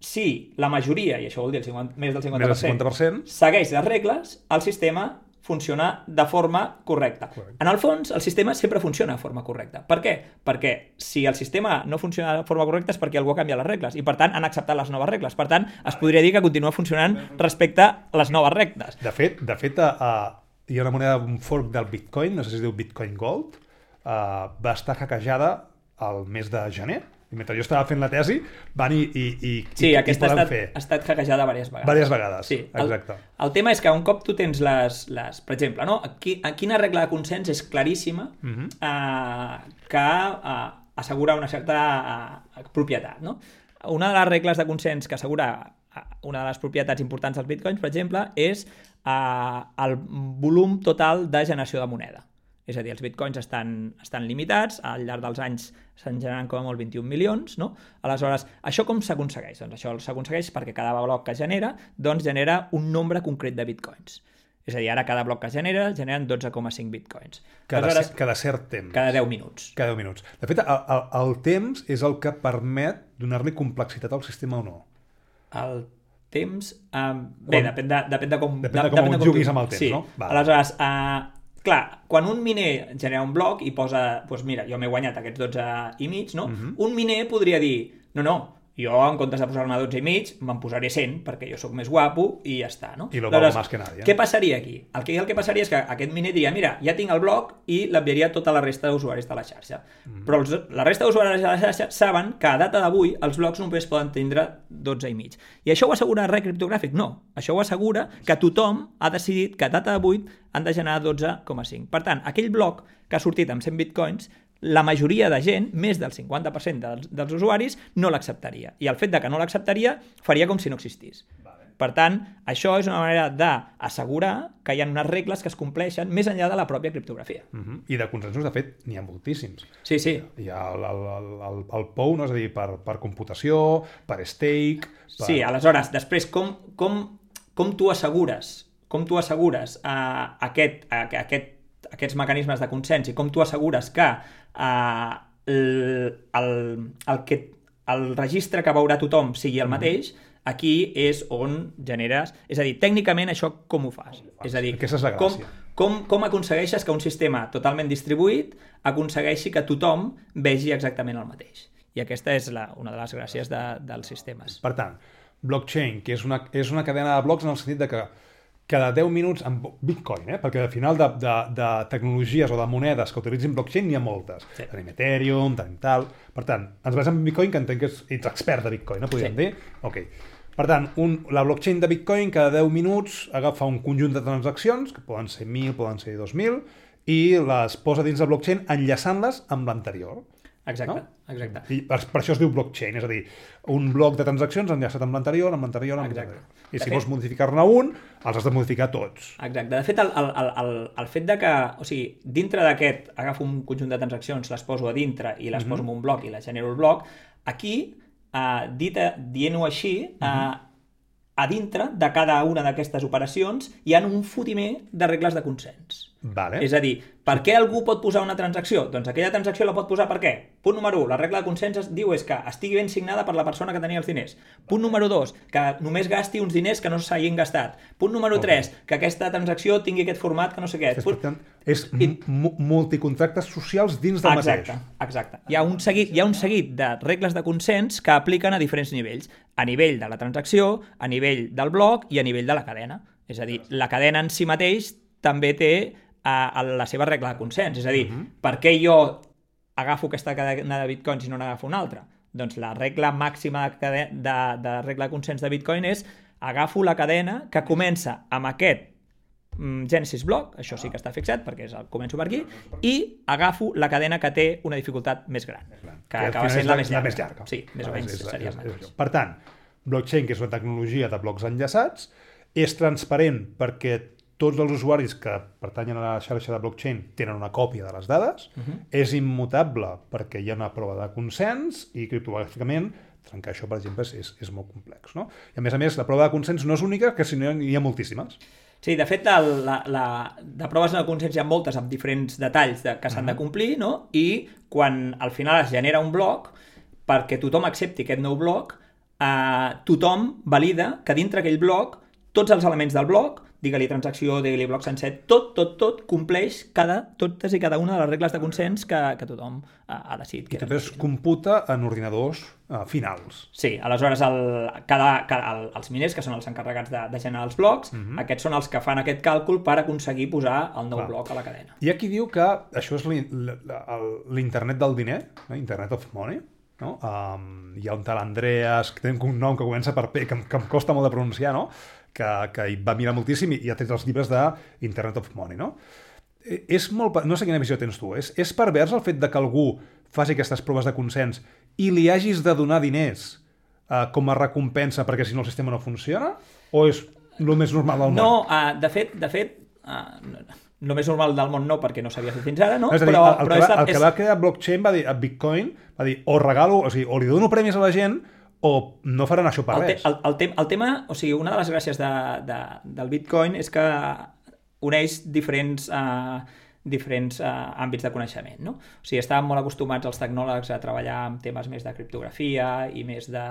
si la majoria, i això vol dir el 50, més del 50%, més del 50%, segueix les regles, el sistema funciona de forma correcta. Correcte. En el fons, el sistema sempre funciona de forma correcta. Per què? Perquè si el sistema no funciona de forma correcta és perquè algú ha canviat les regles i, per tant, han acceptat les noves regles. Per tant, es podria dir que continua funcionant respecte a les noves regles. De fet, de fet uh, hi ha una moneda, un fork del Bitcoin, no sé si es diu Bitcoin Gold, uh, va estar hackejada al mes de gener i mentre jo estava fent la tesi, van i, i, i, sí, i, aquesta ha estat, fer. ha estat hackejada diverses vegades. Diverses vegades, sí. exacte. El, el tema és que un cop tu tens les... les per exemple, no? Aquí, a quina regla de consens és claríssima uh -huh. uh, que uh, assegura una certa uh, propietat, no? Una de les regles de consens que assegura una de les propietats importants dels bitcoins, per exemple, és uh, el volum total de generació de moneda. És a dir, els bitcoins estan, estan limitats, al llarg dels anys se'n generen com a molt 21 milions, no? Aleshores, això com s'aconsegueix? Doncs això s'aconsegueix perquè cada bloc que genera doncs genera un nombre concret de bitcoins. És a dir, ara cada bloc que genera generen 12,5 bitcoins. Cada, Aleshores, cada cert temps. Cada 10 minuts. Cada 10 minuts. De fet, el, el, el temps és el que permet donar-li complexitat al sistema o no. El temps... Um, bé, depèn de, depèn de com... Depèn de, de com, de com juguis amb el temps, sí. no? Vale. Aleshores, uh, clar, quan un miner genera un bloc i posa, doncs mira, jo m'he guanyat aquests 12 i mig, no? Uh mhm. -huh. Un miner podria dir, no, no, jo, en comptes de posar-me 12 i mig, me'n posaré 100, perquè jo sóc més guapo i ja està, no? I lo valgo más que nadie. Què passaria aquí? El que, el que passaria és que aquest miner diria, mira, ja tinc el bloc i l'enviaria a tota la resta d'usuaris de la xarxa. Mm -hmm. Però els, la resta d'usuaris de la xarxa saben que a data d'avui els blocs només poden tindre 12 i mig. I això ho assegura res criptogràfic? No. Això ho assegura que tothom ha decidit que a data d'avui han de generar 12,5. Per tant, aquell bloc que ha sortit amb 100 bitcoins la majoria de gent, més del 50% dels, dels usuaris, no l'acceptaria. I el fet de que no l'acceptaria faria com si no existís. Per tant, això és una manera d'assegurar que hi ha unes regles que es compleixen més enllà de la pròpia criptografia. Uh -huh. I de consensos, de fet, n'hi ha moltíssims. Sí, sí. Hi ha el, el, el, el, el POU, no? és a dir, per, per computació, per stake... Per... Sí, aleshores, després, com, com, com tu assegures com tu assegures uh, aquest, uh, aquest aquests mecanismes de consens i com tu assegures que eh, el, el, el, que, el registre que veurà tothom sigui el mm-hmm. mateix, aquí és on generes... És a dir, tècnicament això com ho fas? És a dir, Aquesta és la com, com, com aconsegueixes que un sistema totalment distribuït aconsegueixi que tothom vegi exactament el mateix? I aquesta és la, una de les gràcies de, dels sistemes. Per tant, blockchain, que és una, és una cadena de blocs en el sentit de que cada 10 minuts amb Bitcoin, eh? perquè al final de, de, de tecnologies o de monedes que utilitzin blockchain n'hi ha moltes. Sí. Tenim Ethereum, tenim tal... Per tant, ens basem en Bitcoin, que entenc que ets expert de Bitcoin, no podríem sí. dir? Ok. Per tant, un, la blockchain de Bitcoin cada 10 minuts agafa un conjunt de transaccions, que poden ser 1.000, poden ser 2.000, i les posa dins de blockchain enllaçant-les amb l'anterior. Exacte, no? exacte. I per, per això es diu blockchain, és a dir, un bloc de transaccions enllaçat amb l'anterior, amb l'anterior, amb l'anterior. I si fet... vols modificar-ne un, els has de modificar tots. Exacte. De fet, el, el, el, el, el fet de que, o sigui, dintre d'aquest agafo un conjunt de transaccions, les poso a dintre i les mm -hmm. poso en un bloc i les genero el bloc, aquí, dit, dient-ho així, uh, mm -hmm. a dintre de cada una d'aquestes operacions hi ha un fotimer de regles de consens. Vale. És a dir, per què algú pot posar una transacció? Doncs aquella transacció la pot posar per què? Punt número 1, la regla de consens es diu és que estigui ben signada per la persona que tenia els diners. Punt número 2, que només gasti uns diners que no s'hagin gastat. Punt número 3, que aquesta transacció tingui aquest format que no sé què. És, Punt... tant, és mu- multicontractes socials dins del Exacte, mateix. exacte. Hi ha, un seguit, hi ha un seguit de regles de consens que apliquen a diferents nivells. A nivell de la transacció, a nivell del bloc i a nivell de la cadena. És a dir, la cadena en si mateix també té a, a la seva regla de consens. És a dir, uh -huh. per què jo agafo aquesta cadena de bitcoins i no n'agafo una altra? Doncs la regla màxima de, de, de regla de consens de bitcoin és agafo la cadena que comença amb aquest mm, Genesis block, això sí que està fixat perquè és el, començo per aquí, i agafo la cadena que té una dificultat més gran, que, al acaba sent és la, més llarga. La més llarga. Sí, més o menys és- és- seria és- és això. Per tant, blockchain, que és una tecnologia de blocs enllaçats, és transparent perquè tots els usuaris que pertanyen a la xarxa de blockchain tenen una còpia de les dades, uh -huh. és immutable perquè hi ha una prova de consens i criptogràficament trencar això, per exemple, és, és, molt complex. No? I a més a més, la prova de consens no és única, que si no hi ha moltíssimes. Sí, de fet, el, la, la, de proves de consens hi ha moltes amb diferents detalls de, que s'han de complir, no? I quan al final es genera un bloc, perquè tothom accepti aquest nou bloc, eh, tothom valida que dintre aquell bloc tots els elements del bloc, digue-li transacció, digue-li bloc sencer, tot, tot, tot compleix cada, totes i cada una de les regles de consens que, que tothom ha, ha decidit. que I eren es computa en ordinadors uh, finals. Sí, aleshores el, cada, cada, el, els miners, que són els encarregats de, de generar els blocs, uh -huh. aquests són els que fan aquest càlcul per aconseguir posar el nou Clar. bloc a la cadena. Hi ha qui diu que això és l'internet del diner, no? Internet of Money, no? Um, hi ha un tal Andreas, que té un nom que comença per P, que, que em costa molt de pronunciar, no? Que, que hi va mirar moltíssim i, i ha tret els llibres d'Internet of Money. No? Eh, És molt, no sé quina visió tens tu, és, és pervers el fet de que algú faci aquestes proves de consens i li hagis de donar diners uh, com a recompensa perquè si no el sistema no funciona? O és el més normal del món? No, uh, de fet, de fet uh, no, no més normal del món no, perquè no s'havia fet fins ara, no? És a dir, però, el, el, però que és, va, la- el que és, va crear blockchain va dir, a Bitcoin, va dir, o regalo, o sigui, o li dono premis a la gent, o no faran això per el, te, res. el, el, te, el tema, o sigui, una de les gràcies de, de, del Bitcoin és que uneix diferents, uh, diferents uh, àmbits de coneixement, no? O sigui, estàvem molt acostumats els tecnòlegs a treballar amb temes més de criptografia i més de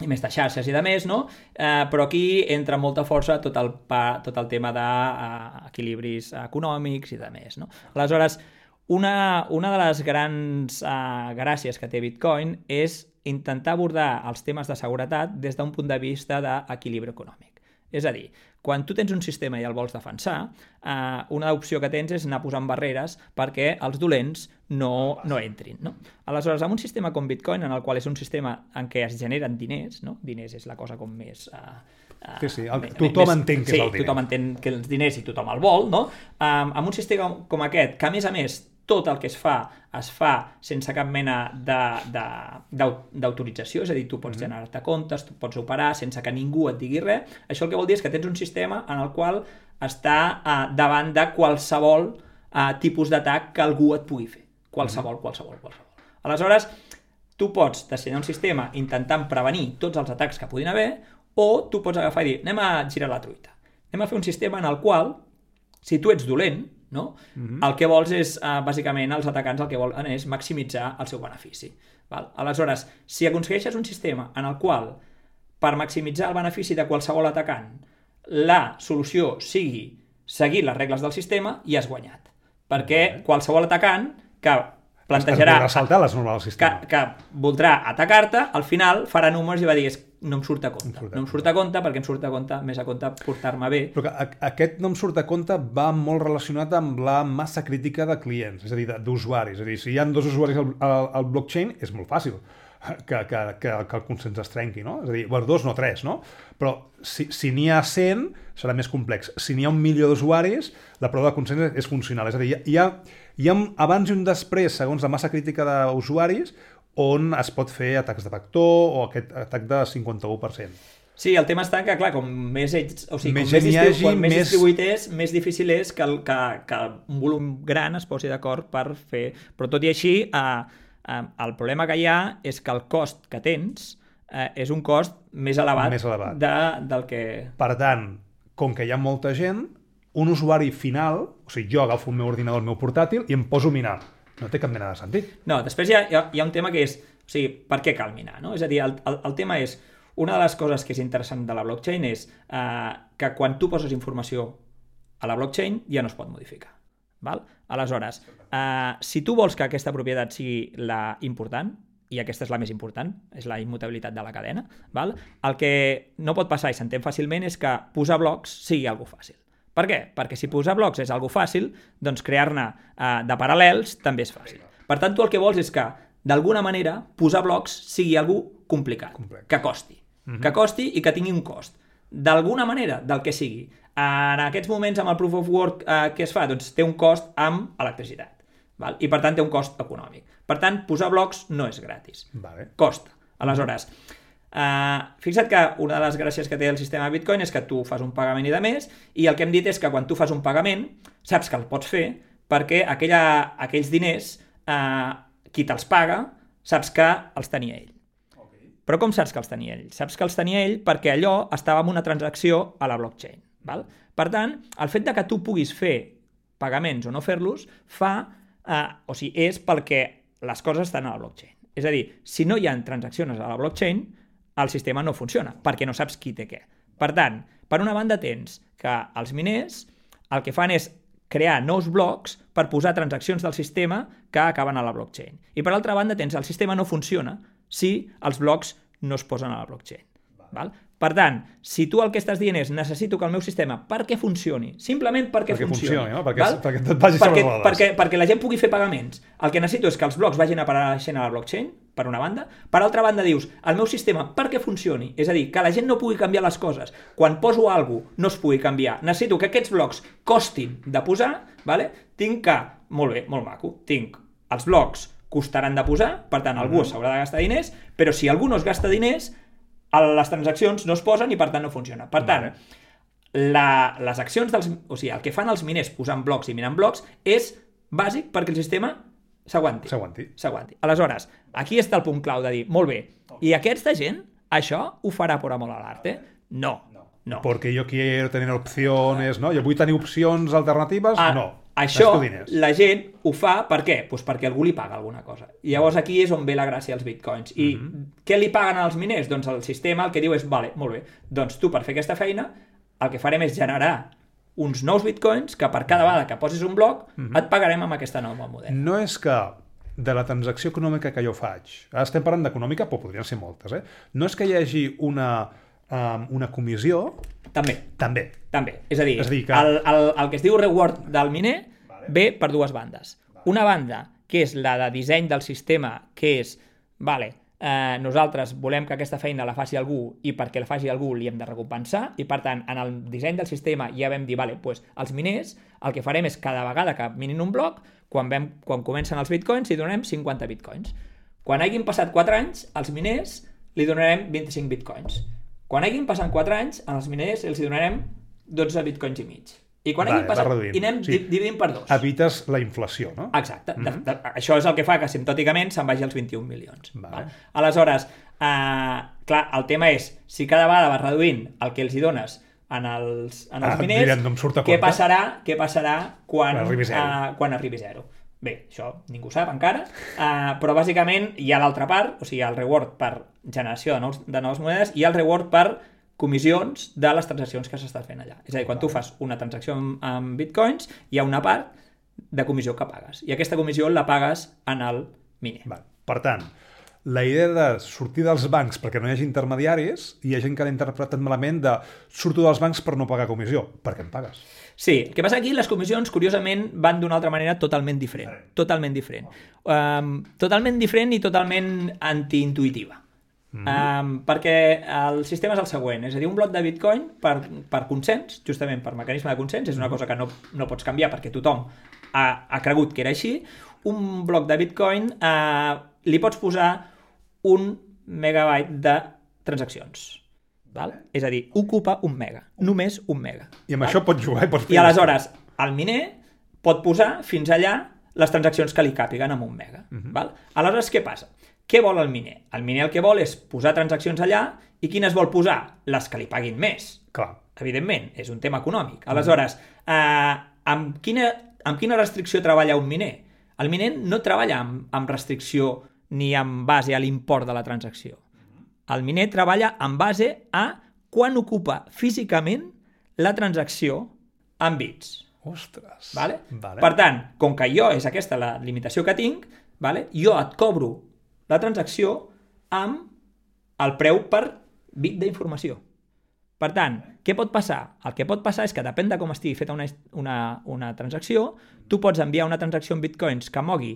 i més de xarxes i de més, no? Eh, però aquí entra amb molta força tot el, pa, tot el tema d'equilibris econòmics i de més, no? Aleshores, una, una de les grans uh, gràcies que té Bitcoin és intentar abordar els temes de seguretat des d'un punt de vista d'equilibri econòmic. És a dir, quan tu tens un sistema i el vols defensar, eh, una opció que tens és anar posant barreres perquè els dolents no, no entrin. No? Aleshores, amb un sistema com Bitcoin, en el qual és un sistema en què es generen diners, no? diners és la cosa com més... Eh, eh, Sí, sí, el- tothom més- entén és sí, el diner. tothom entén que els diners i tothom el vol, no? Um, amb un sistema com aquest, que a més a més tot el que es fa es fa sense cap mena d'autorització, és a dir, tu pots generar-te comptes, tu pots operar sense que ningú et digui res, això el que vol dir és que tens un sistema en el qual està uh, davant de qualsevol uh, tipus d'atac que algú et pugui fer. Qualsevol, Mhm. qualsevol, qualsevol. Aleshores, tu pots dissenyar un sistema intentant prevenir tots els atacs que puguin haver o tu pots agafar i dir, anem a girar la truita. Anem a fer un sistema en el qual, si tu ets dolent, no? Mm -hmm. el que vols és, uh, bàsicament, els atacants el que volen és maximitzar el seu benefici. Val? Aleshores, si aconsegueixes un sistema en el qual, per maximitzar el benefici de qualsevol atacant, la solució sigui seguir les regles del sistema, i has guanyat. Perquè qualsevol atacant que plantejarà Es saltar les normes del que, sistema. que voldrà atacar-te, al final farà números i va dir "És- no em surt a compte. surt a No em surt a compte perquè em surt a compte, més a compte portar-me bé. Però que a- aquest no em surt a compte va molt relacionat amb la massa crítica de clients, és a dir, d'usuaris. És a dir, si hi ha dos usuaris al, al, al blockchain, és molt fàcil que, que, que, que el consens es trenqui, no? És a dir, bueno, dos, no tres, no? Però si, si n'hi ha 100, serà més complex. Si n'hi ha un milió d'usuaris, la prova de consens és, funcional. És a dir, hi ha, hi ha abans i un després, segons la massa crítica d'usuaris, on es pot fer atacs de vector o aquest atac de 51%. Sí, el tema està que, clar, com més ets, o sigui, Més com més, distribu hagi, quan més, més- distribuït és, més difícil és que, el, que, que un volum gran es posi d'acord per fer... Però tot i així, eh, eh, el problema que hi ha és que el cost que tens eh, és un cost més elevat, Més elevat. De, del que... Per tant, com que hi ha molta gent, un usuari final, o sigui, jo agafo el meu ordinador, el meu portàtil, i em poso a minar. No té cap mena de sentit. No, després hi ha, hi ha, un tema que és, o sigui, per què cal minar, no? És a dir, el, el, el tema és, una de les coses que és interessant de la blockchain és eh, que quan tu poses informació a la blockchain ja no es pot modificar. Val? Aleshores, eh, si tu vols que aquesta propietat sigui la important, i aquesta és la més important, és la immutabilitat de la cadena, val? el que no pot passar i s'entén fàcilment és que posar blocs sigui algo fàcil. Per què? Perquè si posar blocs és algo fàcil, doncs crear-ne eh, de paral·lels també és fàcil. Per tant, tu el que vols és que, d'alguna manera, posar blocs sigui algo complicat, Complex. que costi. -huh. Que costi i que tingui un cost. D'alguna manera, del que sigui. En aquests moments, amb el Proof of Work eh, que es fa, doncs té un cost amb electricitat. Val? I per tant té un cost econòmic. Per tant, posar blocs no és gratis. Vale. Costa. Aleshores, eh, fixa't que una de les gràcies que té el sistema Bitcoin és que tu fas un pagament i de més, i el que hem dit és que quan tu fas un pagament, saps que el pots fer perquè aquella, aquells diners, eh, qui te'ls paga, saps que els tenia ell. Però com saps que els tenia ell? Saps que els tenia ell perquè allò estava en una transacció a la blockchain. Val? Per tant, el fet de que tu puguis fer pagaments o no fer-los fa, eh, o sigui, és perquè les coses estan a la blockchain. És a dir, si no hi ha transaccions a la blockchain, el sistema no funciona, perquè no saps qui té què. Per tant, per una banda tens que els miners el que fan és crear nous blocs per posar transaccions del sistema que acaben a la blockchain. I per altra banda tens el sistema no funciona si els blocs no es posen a la blockchain. Val? Per tant, si tu el que estàs dient és necessito que el meu sistema perquè funcioni, simplement perquè, Perquè funcioni, funcioni, no? Perquè- val? perquè tot vagi sobre perquè, rodes. perquè, perquè la gent pugui fer pagaments. El que necessito és que els blocs vagin apareixent a la blockchain, per una banda. Per altra banda, dius, el meu sistema perquè funcioni, és a dir, que la gent no pugui canviar les coses. Quan poso alguna cosa, no es pugui canviar. Necessito que aquests blocs costin de posar, vale? tinc que, molt bé, molt maco, tinc els blocs costaran de posar, per tant, algú s'haurà de gastar diners, però si algú no es gasta diners, les transaccions no es posen i per tant no funciona. Per tant, la, les accions dels... O sigui, el que fan els miners posant blocs i minant blocs és bàsic perquè el sistema s'aguanti. S'aguanti. S'aguanti. Aleshores, aquí està el punt clau de dir, molt bé, i aquesta gent, això ho farà por amor a l'arte? No. No. Porque yo quiero tener opciones, no? Jo vull tenir opcions alternatives? Ah, no. Això, la gent ho fa per què? Pues perquè algú li paga alguna cosa. I llavors aquí és on ve la gràcia als bitcoins. I Mhm. què li paguen als miners? Doncs el sistema el que diu és, vale, molt bé, doncs tu per fer aquesta feina el que farem és generar uns nous bitcoins que per cada vegada que posis un bloc Mhm. et pagarem amb aquesta nova model. No és que de la transacció econòmica que jo faig, ara estem parlant d'econòmica, però podrien ser moltes, eh? No és que hi hagi una, um, una comissió, També, també. també. És a dir, És a dir que- el, el, el que es diu reward del miner ve per dues bandes. Una banda, que és la de disseny del sistema, que és, vale, eh, nosaltres volem que aquesta feina la faci algú i perquè la faci algú li hem de recompensar i per tant en el disseny del sistema ja vam dir, vale, pues, els miners el que farem és cada vegada que minin un bloc quan, vam, quan comencen els bitcoins li donarem 50 bitcoins quan hagin passat 4 anys als miners li donarem 25 bitcoins quan hagin passat 4 anys als miners els hi donarem 12 bitcoins i mig i quan Vale, hagin passat reduint. i anem Sí. dividint per dos Evites la inflació, no? Exacte. Mm -hmm. de, de, això és el que fa que simptòticament se'n vagi als 21 milions. Vale. Val? Aleshores, eh, clar, el tema és, si cada vegada vas reduint el que els hi dones en els, en els Ah, miners, no què passarà, què passarà quan, Quan arribi zero. eh, quan arribi zero? Bé, això ningú sap encara, eh, però bàsicament hi ha l'altra part, o sigui, el reward per generació de, nous, de noves monedes i el reward per comissions de les transaccions que s'estan fent allà. És a dir, quan tu fas una transacció amb, amb bitcoins, hi ha una part de comissió que pagues. I aquesta comissió la pagues en el miner. Val. Per tant, la idea de sortir dels bancs perquè no hi hagi intermediaris, hi ha gent que l'ha interpretat malament de surto dels bancs per no pagar comissió. Per què em pagues? Sí, el que passa aquí, les comissions, curiosament, van d'una altra manera totalment diferent. Totalment diferent. Um, totalment diferent i totalment antiintuitiva. Mm -hmm. um, perquè el sistema és el següent, és a dir, un bloc de bitcoin per, per consens, justament per mecanisme de consens, és una cosa que no, no pots canviar perquè tothom ha, ha cregut que era així, un bloc de bitcoin uh, li pots posar un megabyte de transaccions. Val? És a dir, ocupa un mega, només un mega. I amb això pots jugar i pots fer... I aleshores, el miner pot posar fins allà les transaccions que li càpiguen amb un mega. Uh -huh. val? Aleshores, què passa? Què vol el miner? El miner el que vol és posar transaccions allà i quines vol posar? Les que li paguin més. Clar. evidentment, és un tema econòmic. Aleshores, eh, amb, quina, amb quina restricció treballa un miner? El miner no treballa amb, amb restricció ni en base a l'import de la transacció. El miner treballa en base a quan ocupa físicament la transacció en bits. Ostres. Vale? vale. Per tant, com que jo és aquesta la limitació que tinc, vale? jo et cobro la transacció amb el preu per bit d'informació. Per tant, què pot passar? El que pot passar és que depèn de com estigui feta una, una, una transacció, tu pots enviar una transacció en bitcoins que mogui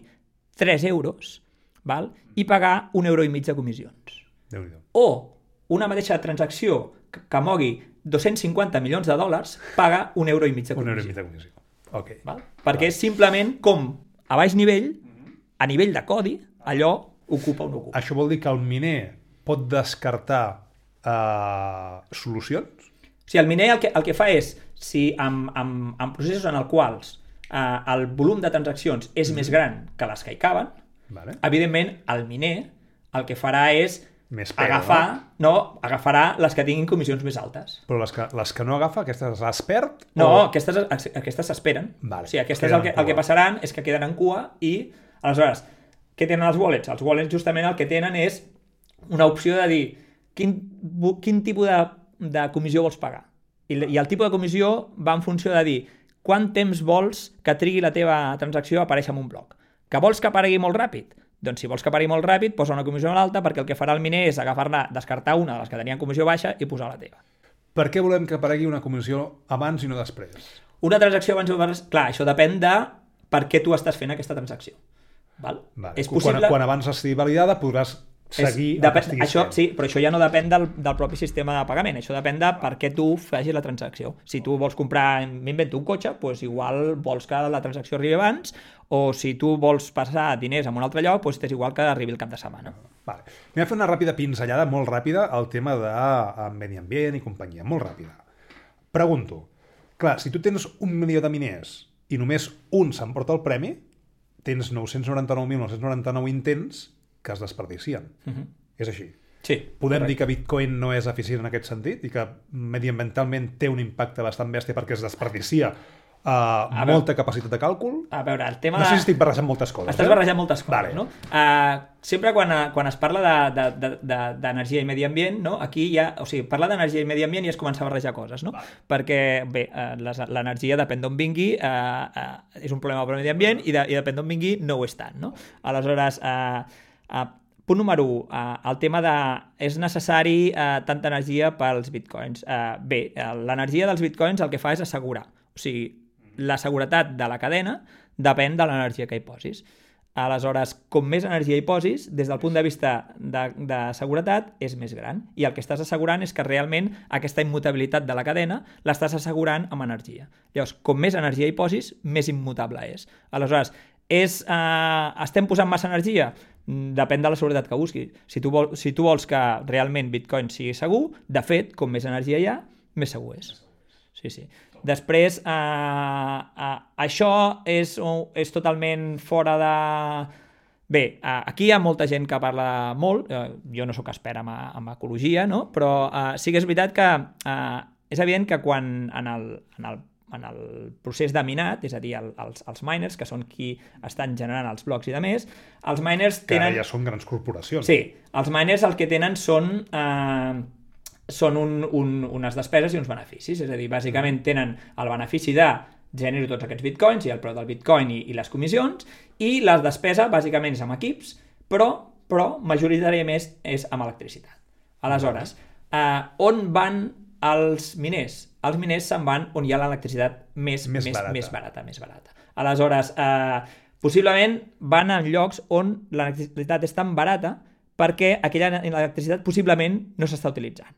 3 euros val? i pagar un euro i mig de comissions. déu nhi O una mateixa transacció que, que mogui 250 milions de dòlars paga un euro i mig de Un euro i comissió. mig de comissió. Ok. Val? Perquè és simplement com a baix nivell, a nivell de codi, allò ocupa o no ocupa. Això vol dir que un miner pot descartar uh, solucions? O sigui, el miner el que, el que fa és, si amb, amb, amb processos en els quals eh, el volum de transaccions és més gran que les que hi caben, Vale. evidentment el miner el que farà és Més pega, agafar, no? agafarà les que tinguin comissions més altes. Però les que, les que no agafa, aquestes les perd? No, o... aquestes aquestes s'esperen. Vale, o sigui, aquestes queden el que, el que passaran és que queden en cua i, aleshores, què tenen els wallets? Els wallets justament el que tenen és una opció de dir quin, quin tipus de, de comissió vols pagar. I, I el tipus de comissió va en funció de dir quant temps vols que trigui la teva transacció a aparèixer en un bloc. Que vols que aparegui molt ràpid? Doncs si vols que aparegui molt ràpid, posa una comissió alta perquè el que farà el miner és agafar-la, descartar una de les que tenien comissió baixa i posar la teva. Per què volem que aparegui una comissió abans i no després? Una transacció abans o abans... Clar, això depèn de per què tu estàs fent aquesta transacció. Val? Vale. És possible... Quan, quan abans estigui validada podràs seguir és, depèn, això, fent. sí, però això ja no depèn del, del propi sistema de pagament, això depèn de per què tu facis la transacció. Si tu vols comprar, m'invento un cotxe, doncs igual vols que la transacció arribi abans, o si tu vols passar diners a un altre lloc, doncs és igual que arribi el cap de setmana. Vale. Anem a fer una ràpida pinzellada, molt ràpida, al tema de eh, medi ambient i companyia. Molt ràpida. Pregunto. Clar, si tu tens un milió de miners i només un s'emporta el premi, tens 999.999 intents que es desperdicien. Uh -huh. És així. Sí, Podem correcte. dir que Bitcoin no és eficient en aquest sentit i que mediambientalment té un impacte bastant bèstia perquè es desperdicia uh, veure. molta capacitat de càlcul. A veure, el tema No sé si estic barrejant moltes coses. Estàs eh? barrejant moltes coses, Vale. no? Uh, sempre quan, uh, quan es parla d'energia de, de, de, i medi ambient, no? aquí ja, o sigui, parlar d'energia i medi ambient ja és començar a barrejar coses, no? Vale. Perquè, bé, uh, l'energia depèn d'on vingui, uh, uh, és un problema per al medi ambient i, de, i depèn d'on vingui no ho és tant, no? Aleshores, uh, uh, punt número 1, uh, el tema de és necessari uh, tanta energia pels bitcoins. Uh, bé, l'energia dels bitcoins el que fa és assegurar, o sigui, la seguretat de la cadena depèn de l'energia que hi posis. Aleshores, com més energia hi posis, des del punt de vista de, de seguretat, és més gran. I el que estàs assegurant és que realment aquesta immutabilitat de la cadena l'estàs assegurant amb energia. Llavors, com més energia hi posis, més immutable és. Aleshores, és, eh, estem posant massa energia? Mm, Depèn de la seguretat que busquis. Si tu, vol, si tu vols que realment Bitcoin sigui segur, de fet, com més energia hi ha, més segur és. Sí, sí. Després, eh, eh, això és, és totalment fora de... Bé, eh, aquí hi ha molta gent que parla molt, eh, jo no sóc expert en, en ecologia, no? però eh, sí que és veritat que eh, és evident que quan en el, en el, en el procés de minat, és a dir, el, els, els miners, que són qui estan generant els blocs i de més, els miners Que tenen... ja són grans corporacions. Sí, els miners el que tenen són, eh, són un, un, unes despeses i uns beneficis. És a dir, bàsicament tenen el benefici de genero tots aquests bitcoins i el preu del bitcoin i, i les comissions, i la despesa bàsicament és amb equips, però, però majoritàriament és, és amb electricitat. Aleshores, eh, on van els miners? Els miners se'n van on hi ha l'electricitat més, Més més, barata. més barata, més barata. Aleshores, eh, possiblement van a llocs on l'electricitat és tan barata perquè aquella electricitat possiblement no s'està utilitzant.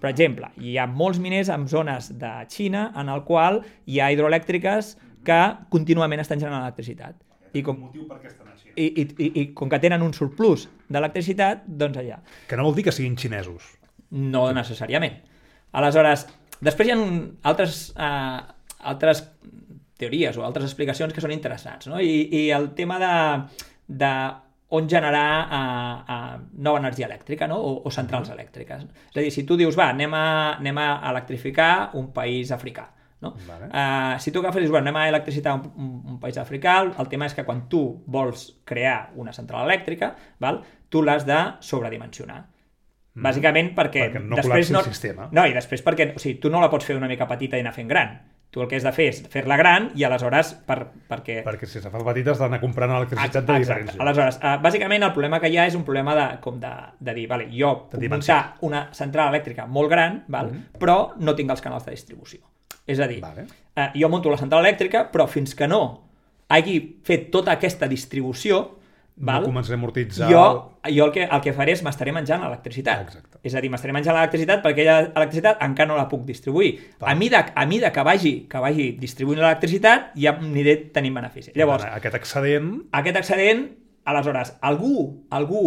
Per exemple, hi ha molts miners en zones de Xina en el qual hi ha hidroelèctriques que contínuament estan generant electricitat. I com, motiu per què estan així. i, i, i, i com que tenen un surplus d'electricitat, doncs allà. Que no vol dir que siguin xinesos. No necessàriament. Aleshores, després hi ha un, altres, uh, altres teories o altres explicacions que són interessants, no? I, i el tema de, de on generar uh, uh, nova energia elèctrica no? o, o centrals elèctriques. És a dir, si tu dius, va, anem a, anem a electrificar un país africà, no? Vale. Uh, si tu agafes i dius, bueno, anem a electricitar un, un, un país africà, el tema és que quan tu vols crear una central elèctrica, val, tu l'has de sobredimensionar. Mm. Bàsicament perquè, Perquè no després no, el sistema. No, i després perquè o sigui, tu no la pots fer una mica petita i anar fent gran. Tu el que has de fer és fer-la gran i aleshores per, perquè... Perquè si se fa petita has d'anar comprant electricitat de llocs. Aleshores, uh, bàsicament el problema que hi ha és un problema de, com de, de dir, vale, jo puc dimensió. muntar una central elèctrica molt gran, val, però no tinc els canals de distribució. És a dir, Vale. uh, jo monto la central elèctrica, però fins que no hagi fet tota aquesta distribució, val, No començaré a amortitzar... jo, jo el, que, el que faré és m'estaré menjant l'electricitat. És a dir, m'estaré menjant l'electricitat perquè aquella electricitat encara no la puc distribuir. Val. A mida, a mida que vagi, que vagi distribuint l'electricitat, ja aniré tenint benefici. Llavors, Aquest excedent... aquest excedent, aleshores, algú, algú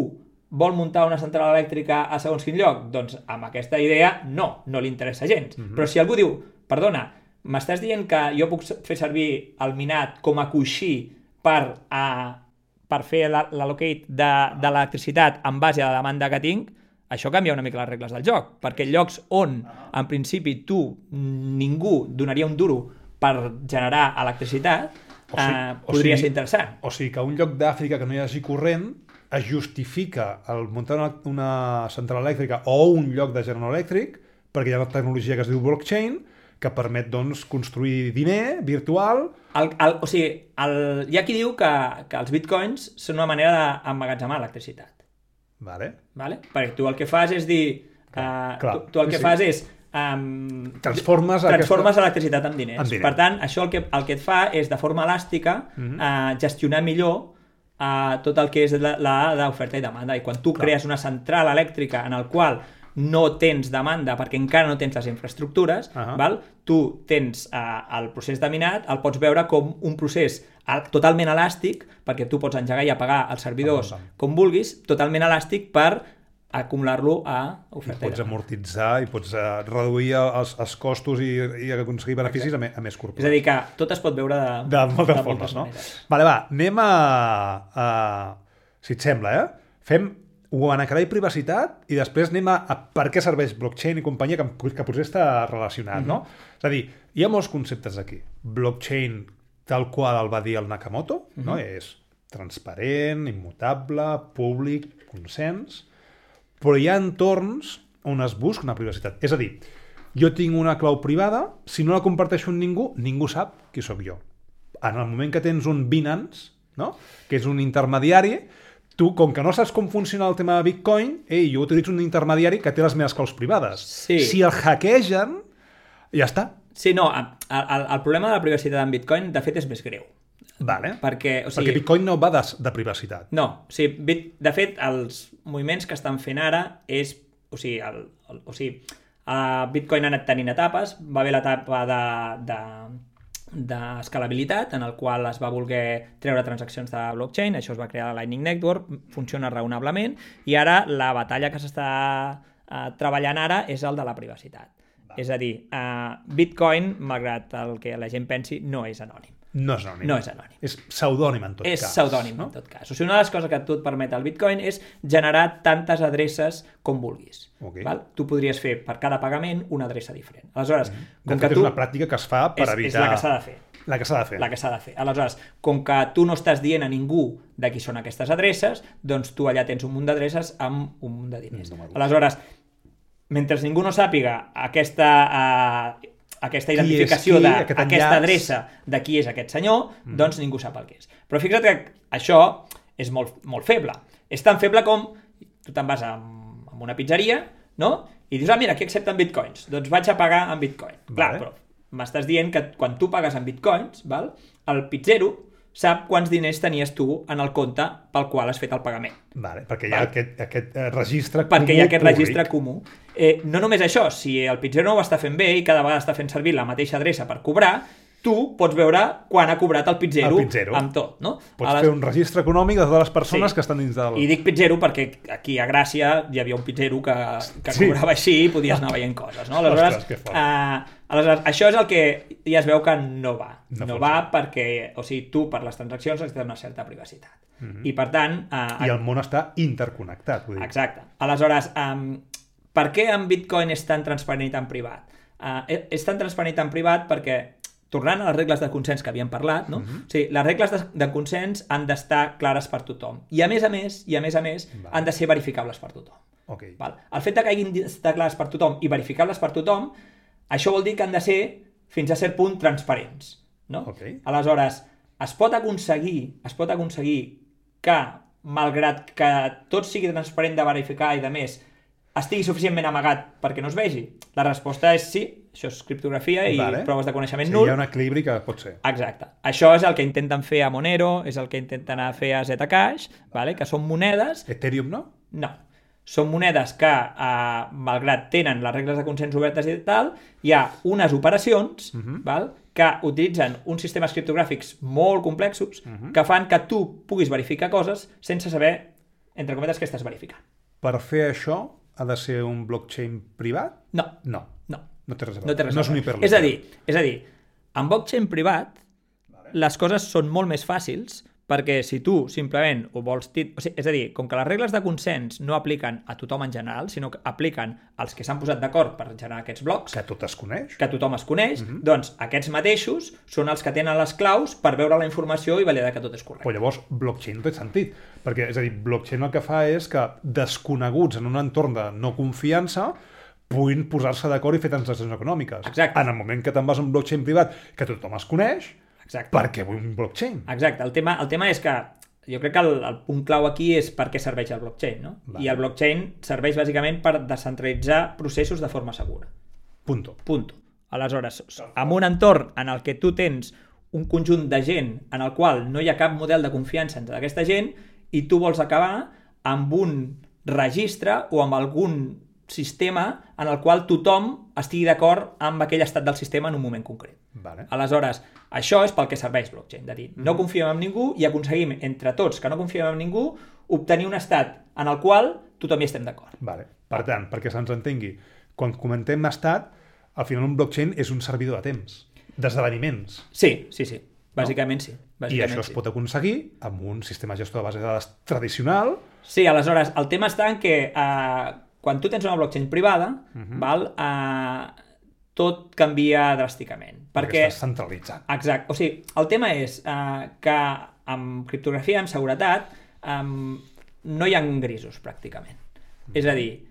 vol muntar una central elèctrica a segons quin lloc? Doncs amb aquesta idea no, no li interessa gens. Mhm. Però si algú diu, perdona, m'estàs dient que jo puc fer servir el minat com a coixí per, a, per fer la- l'allocate de, de l'electricitat en base a la demanda que tinc, això canvia una mica les regles del joc, perquè llocs on, en principi, tu, ningú donaria un duro per generar electricitat, O sigui- eh, o podria sigui- ser interessant. O sigui que un lloc d'Àfrica que no hi hagi corrent es justifica el muntar una, una central elèctrica o un lloc de generador elèctric perquè hi ha una tecnologia que es diu blockchain que permet doncs, construir diner virtual El, el, o sigui, el, hi ha qui diu que, que els bitcoins són una manera d'emmagatzemar electricitat. vale? Vale? Perquè tu el que fas és dir... Clar, uh, clar. tu, tu el que sí. fas és... Um, Transformes transformes aquesta- electricitat en diners. En diners. Per tant, això el que, el que et fa és, de forma elàstica, Mhm. uh, gestionar millor uh, tot el que és la- i demanda. I quan tu Clar. crees una central elèctrica en el qual no tens demanda perquè encara no tens les infraestructures, Ahà. val? tu tens uh, el procés de minat, el pots veure com un procés totalment elàstic, perquè tu pots engegar i apagar els servidors pam, pam. com vulguis, totalment elàstic per acumular-lo a oferta i, pots amortitzar i pots uh, reduir els, els costos i, i aconseguir beneficis a, me, a més curt És a dir, que tot es pot veure de, de moltes de formes, no? maneres. Vale, va, anem a, a... Si et sembla, eh? Fem guanacarà i privacitat i després anem a, a per què serveix blockchain i companyia que, que potser està relacionat, no? És a dir, hi ha molts conceptes aquí. Blockchain, tal qual el va dir el Nakamoto, no? És transparent, immutable, públic, consens, però hi ha entorns on es busca una privacitat. És a dir, jo tinc una clau privada, si no la comparteixo amb ningú, ningú sap qui sóc jo. En el moment que tens un Binance, no? que és un intermediari, tu, com que no saps com funciona el tema de Bitcoin, ei, jo utilitzo un intermediari que té les meves claus privades. Sí. Si el hackegen, ja està. Sí, no, el, el, el problema de la privacitat en Bitcoin, de fet, és més greu. Vale. Perquè, o sigui, Perquè Bitcoin no va de, de privacitat. No, o sigui, bit, de fet, els moviments que estan fent ara és... O sigui, el, el, o sigui uh, Bitcoin ha anat tenint etapes. Va haver l'etapa de, de, d'escalabilitat, en el qual es va voler treure transaccions de blockchain, això es va crear la Lightning Network, funciona raonablement, i ara la batalla que s'està uh, treballant ara és el de la privacitat. Va. És a dir, uh, Bitcoin, malgrat el que la gent pensi, no és anònim. No és anònim. No és anònim. És pseudònim, en tot És cas. pseudònim, no? en tot cas. O sigui, una de les coses que tu et permet el Bitcoin és generar tantes adreces com vulguis. Ok. Val? Tu podries fer per cada pagament una adreça diferent. Aleshores, Mm. De com fet, que és tu... una pràctica que es fa per és, evitar... és la que s'ha de fer. La que s'ha de fer. La que s'ha de fer. Aleshores, com que tu no estàs dient a ningú de qui són aquestes adreces, doncs tu allà tens un munt d'adreces amb un munt de diners. Mm, números. Aleshores, mentre ningú no sàpiga aquesta, uh, aquesta identificació d'aquesta adreça de qui és aquest senyor, mm. doncs ningú sap el que és. Però fixa't que això és molt, molt feble. És tan feble com tu te'n vas a, a una pizzeria, no? I dius, ah, mira, aquí accepten bitcoins. Doncs vaig a pagar en bitcoin. Clar, Vale. però m'estàs dient que quan tu pagues en bitcoins, val? el pizzero sap quants diners tenies tu en el compte pel qual has fet el pagament. Vale, perquè hi ha Val. aquest, aquest eh, registre Perquè hi ha aquest públic. registre comú. Eh, no només això, si el pizzero no ho està fent bé i cada vegada està fent servir la mateixa adreça per cobrar, tu pots veure quan ha cobrat el pizzero, El pizzero. amb tot, no? Pots A les- fer un registre econòmic de totes les persones Sí. que estan dins del... I dic pizzero perquè aquí a Gràcia hi havia un pizzero que, que Sí. cobrava així i podies anar veient coses, no? Aleshores, Ostres, que fort. eh, Aleshores, això és el que ja es veu que no va. No No, va perquè, o sigui, tu per les transaccions necessites una certa privacitat. Mhm. I per tant... Eh, I el món està interconnectat, vull dir. Exacte. Aleshores, um, per què en Bitcoin és tan transparent i tan privat? Uh, és tan transparent i tan privat perquè, tornant a les regles de consens que havíem parlat, no? Mhm. o sigui, les regles de, de consens han d'estar clares per tothom. I a més a més, i a més a més, Val. han de ser verificables per tothom. Ok. Val? El fet de que hagin d'estar clares per tothom i verificables per tothom, això vol dir que han de ser, fins a cert punt, transparents. No? Ok. Aleshores, es pot aconseguir, es pot aconseguir que, malgrat que tot sigui transparent de verificar i de més, estigui suficientment amagat perquè no es vegi? La resposta és sí, això és criptografia i Vale. proves de coneixement Sí, nul. hi ha un equilibri que pot ser. Exacte. Això és el que intenten fer a Monero, és el que intenten fer a Zcash, vale? que són monedes Ethereum no? no. Són monedes que, eh, malgrat tenen les regles de consens obertes i tal, hi ha unes operacions Mhm. val, que utilitzen uns sistemes criptogràfics molt complexos Mhm. que fan que tu puguis verificar coses sense saber, entre cometes, què estàs verificant. Per fer això ha de ser un blockchain privat? No, No. no. No té res a veure. No té res no a és un veure. hiperledger. És a dir, és a dir, en blockchain privat les coses són molt més fàcils perquè si tu simplement ho vols... Tit... O sigui, és a dir, com que les regles de consens no apliquen a tothom en general, sinó que apliquen als que s'han posat d'acord per generar aquests blocs, Que tot es coneix. que tothom es coneix, Mhm. doncs aquests mateixos són els que tenen les claus per veure la informació i validar que tot és correcte. Però llavors, blockchain no té sentit. Perquè, és a dir, blockchain el que fa és que desconeguts en un entorn de no confiança puguin posar-se d'acord i fer transaccions econòmiques. Exacte. En el moment que te'n vas a un blockchain privat que tothom es coneix, Exacte. per què vull un blockchain? Exacte. El tema, el tema és que jo crec que el, el punt clau aquí és per què serveix el blockchain, no? Vale. I el blockchain serveix bàsicament per descentralitzar processos de forma segura. Punto. Punto. Aleshores, en un entorn en el que tu tens un conjunt de gent en el qual no hi ha cap model de confiança entre aquesta gent i tu vols acabar amb un registre o amb algun sistema en el qual tothom estigui d'acord amb aquell estat del sistema en un moment concret. Vale. Aleshores, això és pel que serveix blockchain, de dir, no confiem en ningú i aconseguim entre tots que no confiem en ningú obtenir un estat en el qual tothom hi estem d'acord. Vale. Per tant, perquè se'ns entengui, quan comentem estat, al final un blockchain és un servidor de temps, d'esdeveniments. Sí, sí, sí. Bàsicament sí. I Bàsicament això es sí. pot aconseguir amb un sistema gestor de base de dades tradicional Sí, aleshores, el tema està en que eh, quan tu tens una blockchain privada, Mhm. val, eh, tot canvia dràsticament. Perquè, estàs centralitzat. exacte, o sigui, el tema és eh, que amb criptografia, amb seguretat, eh, no hi ha grisos, pràcticament. És a dir,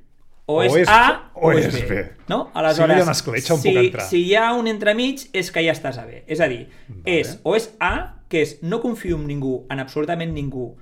o, O és, és- A o o és, és B. B. No? Si no hi ha una escletxa on si, puc entrar. si hi ha un entremig, és que ja estàs a B. És a dir, Vale. és, o és A, que és no confio en ningú, en absolutament ningú,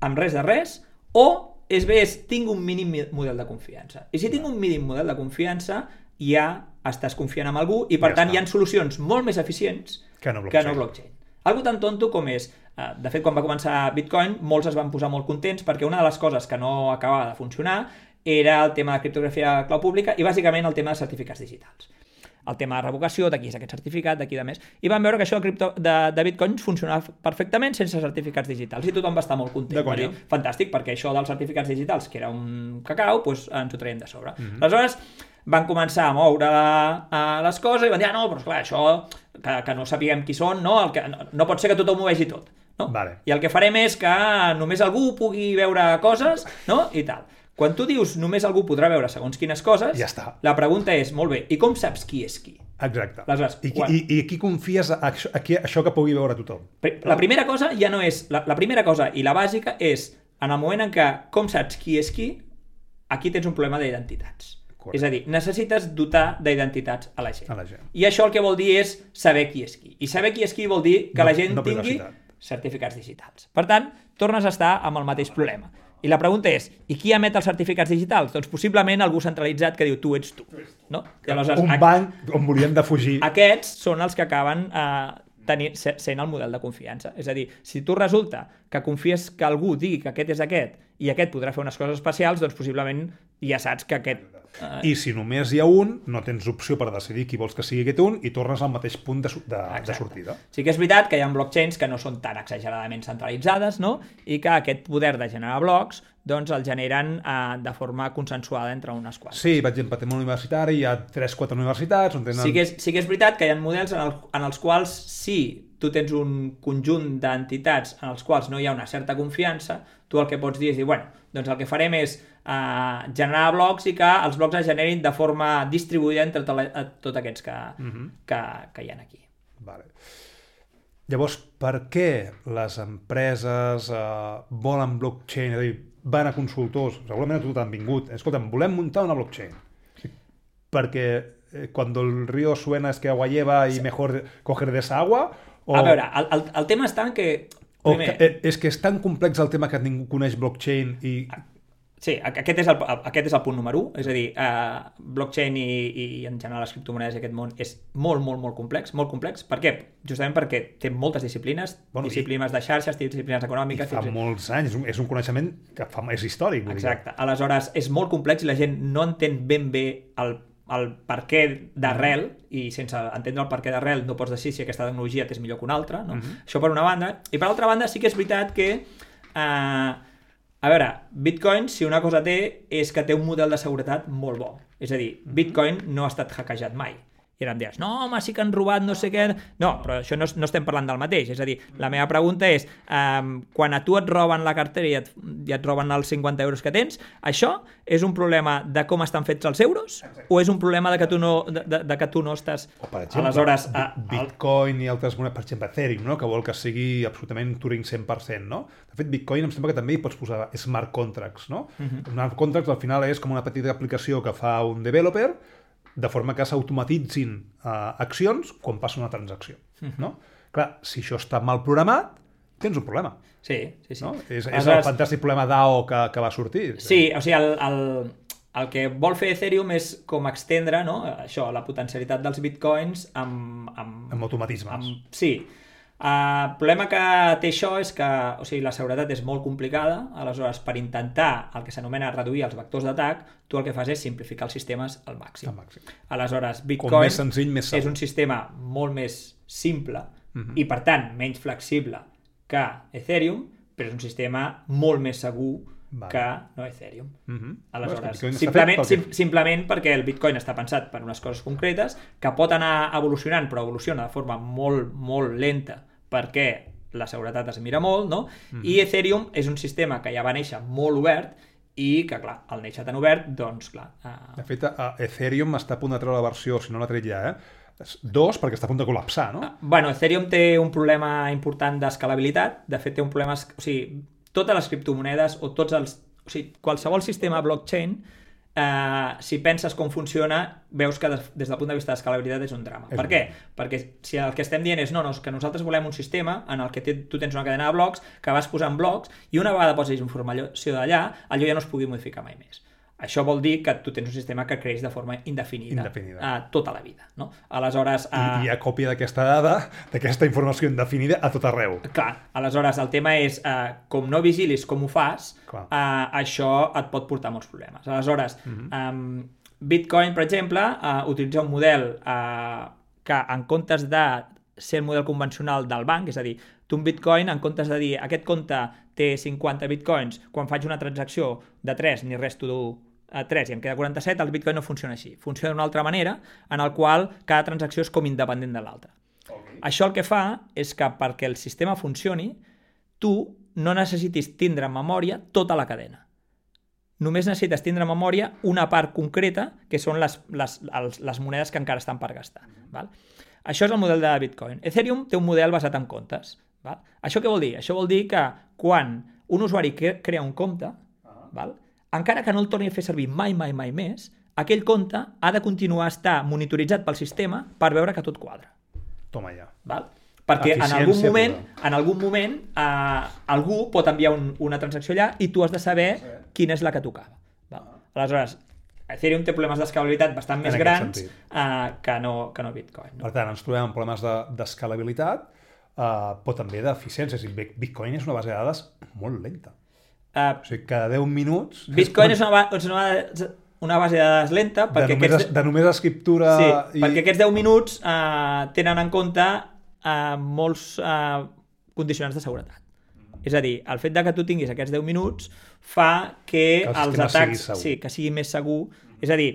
amb res de res, o és bé, és tinc un mínim model de confiança. I si tinc un mínim model de confiança, ja estàs confiant en algú i per Ja tant està. hi ha solucions molt més eficients Que no que blockchain. no blockchain. Algo tan tonto com és, eh, de fet, quan va començar Bitcoin, molts es van posar molt contents perquè una de les coses que no acabava de funcionar era el tema de criptografia clau pública i bàsicament el tema de certificats digitals. El tema de revocació, d'aquí és aquest certificat, d'aquí de més. I van veure que això de, cripto, de, de Bitcoin funcionava perfectament sense certificats digitals i tothom va estar molt content. Va dir, fantàstic, perquè això dels certificats digitals, que era un cacau, doncs ens ho traiem de sobre. Mhm. Aleshores, van començar a moure la, a les coses i van dir, ah, no, però esclar, això, que, que no sapiguem qui són, no? El que, no, no pot ser que tothom ho vegi tot. No? Vale. I el que farem és que només algú pugui veure coses, no? I tal. Quan tu dius només algú podrà veure segons quines coses, Ja està. la pregunta és, molt bé, i com saps qui és qui? Exacte. Aleshores, I, quan- i, I aquí confies a això, a qui- això que pugui veure tothom. La primera cosa ja no és... La, la primera cosa i la bàsica és, en el moment en què com saps qui és qui, aquí tens un problema d'identitats. És a dir, necessites dotar d'identitats a la gent. A la gent. I això el que vol dir és saber qui és qui. I saber qui és qui vol dir que No- la gent no tingui certificats digitals. Per tant, tornes a estar amb el mateix problema. I la pregunta és, i qui emet els certificats digitals? Doncs possiblement algú centralitzat que diu tu ets tu. No? Aleshores, Un banc on volíem de fugir. aquests són els que acaben eh, tenir, se- sent el model de confiança. És a dir, si tu resulta que confies que algú digui que aquest és aquest i aquest podrà fer unes coses especials, doncs possiblement ja saps que aquest... I si només hi ha un, no tens opció per decidir qui vols que sigui aquest un i tornes al mateix punt de, de, de sortida. Sí que és veritat que hi ha blockchains que no són tan exageradament centralitzades, no? I que aquest poder de generar blocs doncs el generen uh, de forma consensuada entre unes quantes. Sí, per exemple, tenim un universitari, hi ha 3-4 universitats on tenen... Sí que, és, sí que és veritat que hi ha models en, el, en els quals sí, tu tens un conjunt d'entitats en els quals no hi ha una certa confiança, tu el que pots dir és dir, bueno, doncs el que farem és uh, generar blocs i que els blocs es generin de forma distribuïda entre tots aquests que, uh mhm. -huh. que, que hi ha aquí. Vale. Llavors, per què les empreses uh, volen blockchain? És a dir, van a consultors, segurament a tu t'han vingut, escolta'm, volem muntar una blockchain. Perquè eh, cuando el río suena es que agua lleva y sí. mejor coger de esa agua? O... A veure, el, el, el tema està en que... Primer... O que, és que és tan complex el tema que ningú coneix blockchain i Sí, aquest és el, aquest és el punt número 1, és a dir, uh, blockchain i, i en general les criptomonedes i aquest món és molt, molt, molt complex, molt complex. Per què? Justament perquè té moltes disciplines, bueno, disciplines i, de xarxes, disciplines econòmiques... fa molts anys, és un, és un coneixement que fa, és històric. Exacte, dir. aleshores és molt complex i la gent no entén ben bé el, el per què d'arrel, i sense entendre el per què d'arrel no pots decidir si aquesta tecnologia és millor que una altra, no? Uh mhm. -huh. això per una banda, i per altra banda sí que és veritat que eh, a veure, Bitcoin, si una cosa té, és que té un model de seguretat molt bo. És a dir, mhm. Bitcoin no ha estat hackejat mai. I ara em diràs, no, home, sí que han robat no sé què... No, però això no, no estem parlant del mateix. És a dir, la meva pregunta és, um, quan a tu et roben la cartera i et, i et roben els 50 euros que tens, això és un problema de com estan fets els euros o és un problema de que tu no, de, de, de que tu no estàs... O, per exemple, Aleshores, a, Bitcoin i altres monedes, per exemple, Ethereum, no? que vol que sigui absolutament Turing 100%, no? De fet, Bitcoin em sembla que també hi pots posar smart contracts, no? Uh -huh. Smart contracts al final és com una petita aplicació que fa un developer de forma que s'automatitzin uh, accions quan passa una transacció. Uh mhm. -huh. no? Clar, si això està mal programat, tens un problema. Sí, sí, sí. No? És, és el fantàstic problema DAO que, que va sortir. Sí, o sigui, el, el, el que vol fer Ethereum és com extendre no? això, la potencialitat dels bitcoins amb... Amb, amb automatismes. Amb, sí, el problema que té això és que o sigui, la seguretat és molt complicada, aleshores per intentar el que s'anomena reduir els vectors d'atac, tu el que fas és simplificar els sistemes al màxim. Al màxim. Aleshores, Bitcoin més senzill, més és un sistema molt més simple uh mhm. -huh. i per tant menys flexible que Ethereum, però és un sistema molt més segur vale. que no Ethereum. Uh mhm. -huh. Aleshores, bueno, simplement, sim, simplement perquè el Bitcoin està pensat per unes coses concretes, que pot anar evolucionant, però evoluciona de forma molt, molt lenta, perquè la seguretat es mira molt, no? Uh mhm. -huh. I Ethereum és un sistema que ja va néixer molt obert i que, clar, al néixer tan obert, doncs, clar... Uh... De fet, uh, Ethereum està a punt de treure la versió, si no l'ha tret ja, eh? Dos, perquè està a punt de col·lapsar, no? Uh, bueno, Ethereum té un problema important d'escalabilitat. De fet, té un problema... O sigui, totes les criptomonedes o tots els... O sigui, qualsevol sistema blockchain, eh, si penses com funciona, veus que des, des del punt de vista d'escalabilitat és un drama. És per què? Perquè si el que estem dient és no, no, que nosaltres volem un sistema en el que te, tu tens una cadena de blocs, que vas posant blocs, i una vegada posis informació d'allà, allò ja no es pugui modificar mai més. Això vol dir que tu tens un sistema que creix de forma indefinida, indefinida. Uh, tota la vida. No? Aleshores, uh, I hi ha còpia d'aquesta dada, d'aquesta informació indefinida a tot arreu. Clar, aleshores el tema és, uh, com no vigilis com ho fas, uh, això et pot portar molts problemes. Aleshores, uh -huh. um, Bitcoin, per exemple, uh, utilitza un model uh, que en comptes de ser el model convencional del banc, és a dir, tu un bitcoin, en comptes de dir aquest compte té 50 bitcoins, quan faig una transacció de 3 ni resto a 3 i em queda 47, el Bitcoin no funciona així. Funciona d'una altra manera, en el qual cada transacció és com independent de l'altra. Okay. Això el que fa és que perquè el sistema funcioni, tu no necessitis tindre en memòria tota la cadena. Només necessites tindre en memòria una part concreta, que són les, les, les, les monedes que encara estan per gastar. Val? Això és el model de Bitcoin. Ethereum té un model basat en comptes. Val? Això què vol dir? Això vol dir que quan un usuari crea un compte, val? Encara que no el torni a fer servir mai, mai, mai més, aquell compte ha de continuar a estar monitoritzat pel sistema per veure que tot quadra. Toma ja. Val? Perquè en algun moment, en algun moment eh, algú pot enviar un, una transacció allà i tu has de saber sí. quina és la que tocava. Val? Aleshores, Ethereum té problemes d'escalabilitat bastant més grans uh, que, no, que no Bitcoin. No? Per tant, ens trobem amb problemes d'escalabilitat, de, uh, però també d'eficiència. Bitcoin és una base de dades molt lenta. Uh, O sigui, cada 10 minuts... Bitcoin és una, és una, una base de dades lenta de perquè només, aquests, es- de només escriptura sí, i... perquè aquests 10 minuts uh, tenen en compte uh, molts uh, condicionants de seguretat. És a dir, el fet de que tu tinguis aquests 10 minuts fa que, Que el els atacs... Sí, que sigui més segur. És a dir,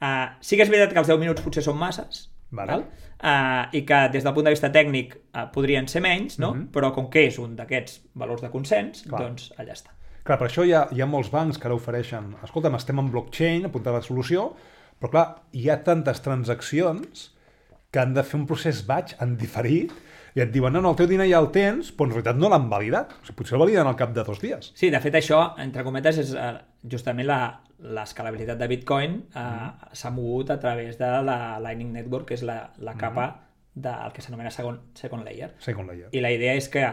uh, sí que és veritat que els 10 minuts potser són masses, Vale. val? Uh, i que des del punt de vista tècnic uh, podrien ser menys, no? Mhm. però com que és un d'aquests valors de consens, Clar. doncs allà està. Clar, per això hi ha, hi ha molts bancs que ara ofereixen escolta'm, estem en blockchain, apuntar la solució, però clar, hi ha tantes transaccions que han de fer un procés batch en diferit i et diuen, no, no, el teu diner ja el tens, però en realitat no l'han validat. O sigui, potser el validen al cap de dos dies. Sí, de fet això, entre cometes, és eh, justament la l'escalabilitat de Bitcoin eh, Mm. s'ha mogut a través de la Lightning Network, que és la, Mm-hmm. la capa del que s'anomena second, second layer. Second layer. I la idea és que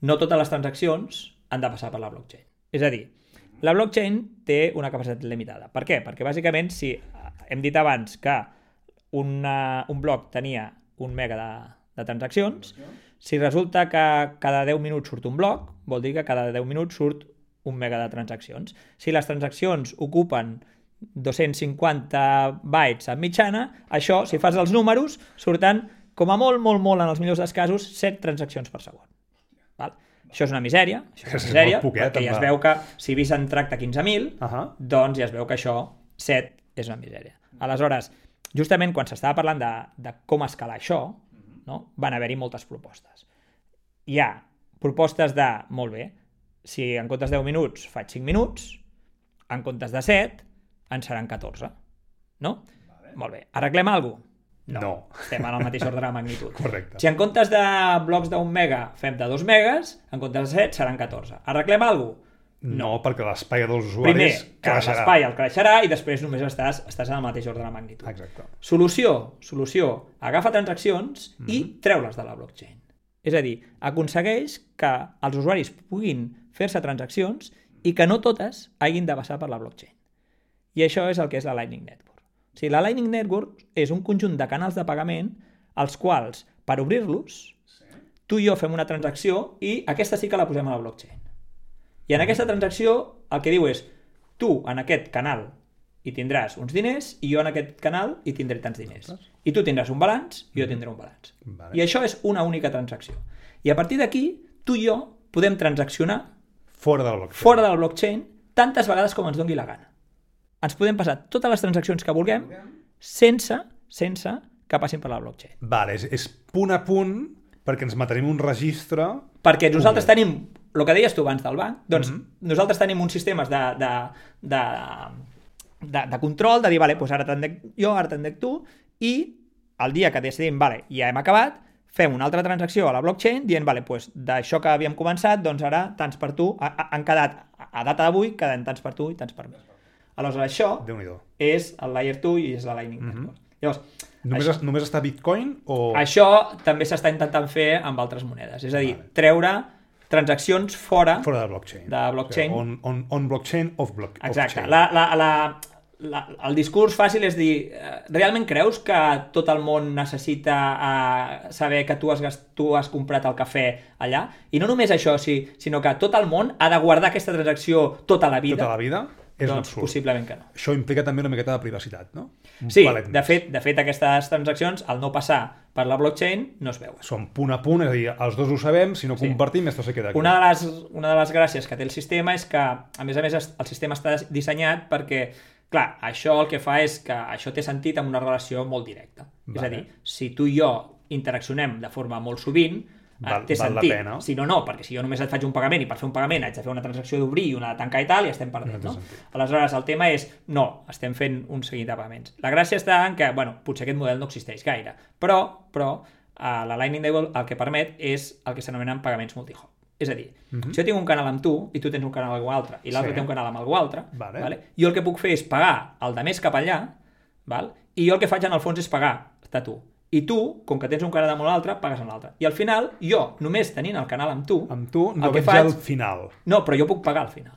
no totes les transaccions han de passar per la blockchain. És a dir, la blockchain té una capacitat limitada. Per què? Perquè bàsicament, si eh, hem dit abans que una, un bloc tenia un mega de, de transaccions, si resulta que cada 10 minuts surt un bloc, vol dir que cada 10 minuts surt un mega de transaccions. Si les transaccions ocupen 250 bytes en mitjana, això, si fas els números, surten com a molt, molt, molt, en els millors dels casos, 7 transaccions per segon. Val? Això és una misèria, això és És una misèria, molt poquet, perquè ja es veu que si Visa en tracta 15.000, Ahà. doncs ja es veu que això, 7, és una misèria. Aleshores, justament quan s'estava parlant de, de com escalar això, no? van haver-hi moltes propostes. Hi ha propostes de, molt bé, si en comptes de 10 minuts faig 5 minuts, en comptes de 7 en seran 14. No? Vale. Molt bé. Arreglem alguna cosa? No. Estem en el mateix ordre de magnitud. Correcte. Si en comptes de blocs d'un mega fem de 2 megas, en comptes de 7 seran 14. Arreglem alguna cosa? No, perquè l'espai dels Primer, usuaris que creixerà. l'espai el creixerà i després només estàs, estàs en el mateix ordre de magnitud. Exacte. Solució, solució, agafa transaccions i Mhm. treu-les de la blockchain. És a dir, aconsegueix que els usuaris puguin fer-se transaccions i que no totes hagin de passar per la blockchain. I això és el que és la Lightning Network. O sigui, la Lightning Network és un conjunt de canals de pagament als quals, per obrir-los, tu i jo fem una transacció i aquesta sí que la posem a la blockchain. I en aquesta transacció el que diu és tu en aquest canal hi tindràs uns diners i jo en aquest canal hi tindré tants diners. I tu tindràs un balanç i jo tindré un balanç. Vale. I això és una única transacció. I a partir d'aquí, tu i jo podem transaccionar Fora de la blockchain. fora de la blockchain tantes vegades com ens doni la gana. Ens podem passar totes les transaccions que vulguem sense, sense que passin per la blockchain. Vale, és, és punt a punt perquè ens matarem un registre... Perquè nosaltres tenim, el que deies tu abans del banc, doncs Mhm. nosaltres tenim uns sistemes de, de, de, de, de control, de dir, vale, doncs ara te'n dec jo, ara te'n dec tu, i el dia que decidim, vale, ja hem acabat, fem una altra transacció a la blockchain dient, vale, doncs d'això que havíem començat, doncs ara tants per tu, ha- ha- han quedat, a data d'avui, queden tants per tu i tants per mi. Aleshores, això és el Layer 2 i és la Lightning Network. Llavors, Només, això, es, només està Bitcoin o... això també s'està intentant fer amb altres monedes. És a dir, Vale. treure transaccions fora... Fora de blockchain. De blockchain. O sigui, on, on, on blockchain, off, block, Exacte. off chain. La, la, la, la, el discurs fàcil és dir, eh, realment creus que tot el món necessita eh, saber que tu has, tu has comprat el cafè allà? I no només això, sí, sinó que tot el món ha de guardar aquesta transacció tota la vida? Tota la vida és doncs absurd. possiblement que no. Això implica també una miqueta de privacitat, no? Un Sí, de fet, de fet, aquestes transaccions, al no passar per la blockchain, no es veuen. Són punt a punt, és a dir, els dos ho sabem, si no Sí. compartim, esto se queda aquí. Una de, les, una de les gràcies que té el sistema és que, a més a més, el sistema està dissenyat perquè, clar, això el que fa és que això té sentit amb una relació molt directa. És a Vale. dir, si tu i jo interaccionem de forma molt sovint, Val- té val la sentit. pena. Si no, no, perquè si jo només et faig un pagament i per fer un pagament haig de fer una transacció d'obrir i una de tancar i tal, i estem perdent, No no? Aleshores, el tema és, no, estem fent un seguit de pagaments. La gràcia està en que, bueno, potser aquest model no existeix gaire, però, però eh, la Lightning Network el que permet és el que s'anomenen pagaments multihop. És a dir, si jo tinc un canal amb tu i tu tens un canal amb algú altre i l'altre Sí. té un canal amb algú altre, Vale. vale? jo el que puc fer és pagar el de més cap allà val? i jo el que faig en el fons és pagar de tu. I tu, com que tens un canal amb l'altre, pagues amb l'altre. I al final, jo, només tenint el canal amb tu, Amb tu no el veig faig- el final. no, però jo puc pagar al final.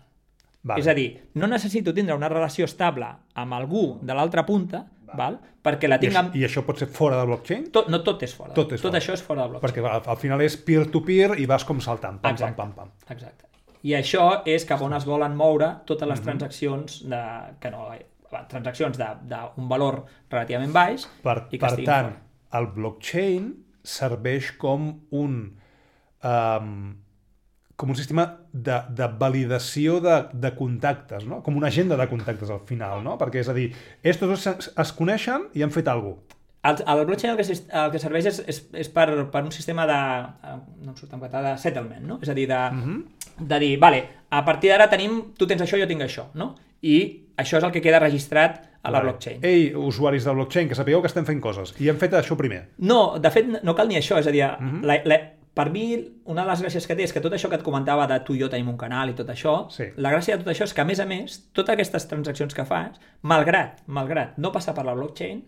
Vale. És a dir, no necessito tindre una relació estable amb algú de l'altra punta, val? perquè la I, tinc això, amb... I això pot ser fora de blockchain? Tot, no tot és fora. Tot és tot fora. això és fora del blockchain. Perquè al, al final és peer-to-peer i vas com saltant. Pam, pam, Exacte. pam, pam. Exacte. I això és cap on es volen moure totes Mhm. les transaccions de, que no, eh, transaccions d'un valor relativament baix Per, i que per estiguin tant, fora. El blockchain serveix com un um, com un sistema de, de validació de, de contactes, no? com una agenda de contactes al final, no? perquè és a dir, estos dos es, es coneixen i han fet alguna cosa. El, el blockchain el que, el que serveix és, és, és per, per un sistema de, eh, no em surt en català, de settlement, no? És a dir, de, de dir, vale, a partir d'ara tenim, tu tens això, jo tinc això, no? I això és el que queda registrat a la blockchain. Ei, usuaris de blockchain, que sapigueu que estem fent coses. I hem fet això primer. No, de fet, no cal ni això, és a dir, Mhm. la, la, per mi, una de les gràcies que té és que tot això que et comentava de tu i jo tenim un canal i tot això, Sí. la gràcia de tot això és que, a més a més, totes aquestes transaccions que fas, malgrat, malgrat no passar per la blockchain,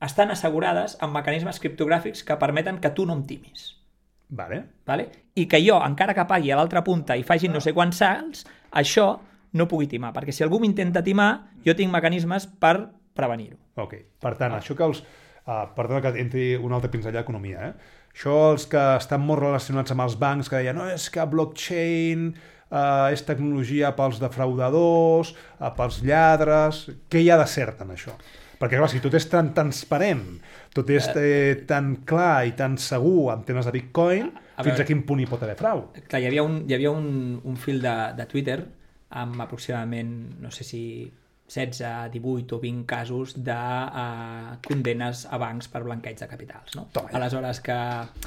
estan assegurades amb mecanismes criptogràfics que permeten que tu no em timis. Vale. Vale? I que jo, encara que pagui a l'altra punta i faci no sé quants salts, això no pugui timar, perquè si algú m'intenta timar, jo tinc mecanismes per prevenir-ho. Ok. Per tant, això que els... Uh, perdona que entri un altre pinzellà d'economia, eh? Això els que estan molt relacionats amb els bancs, que deien, no, és que blockchain uh, és tecnologia pels defraudadors, uh, pels lladres... Què hi ha de cert en això? Perquè, clar, si tot és tan transparent, tot és eh, tan clar i tan segur en temes de Bitcoin, A fins veure- a quin punt hi pot haver frau? Clar, hi havia un, hi havia un, un fil de, de Twitter amb aproximadament, no sé si 16, 18 o 20 casos de uh, condenes a bancs per blanqueig de capitals. No? Toma ja. Aleshores, que,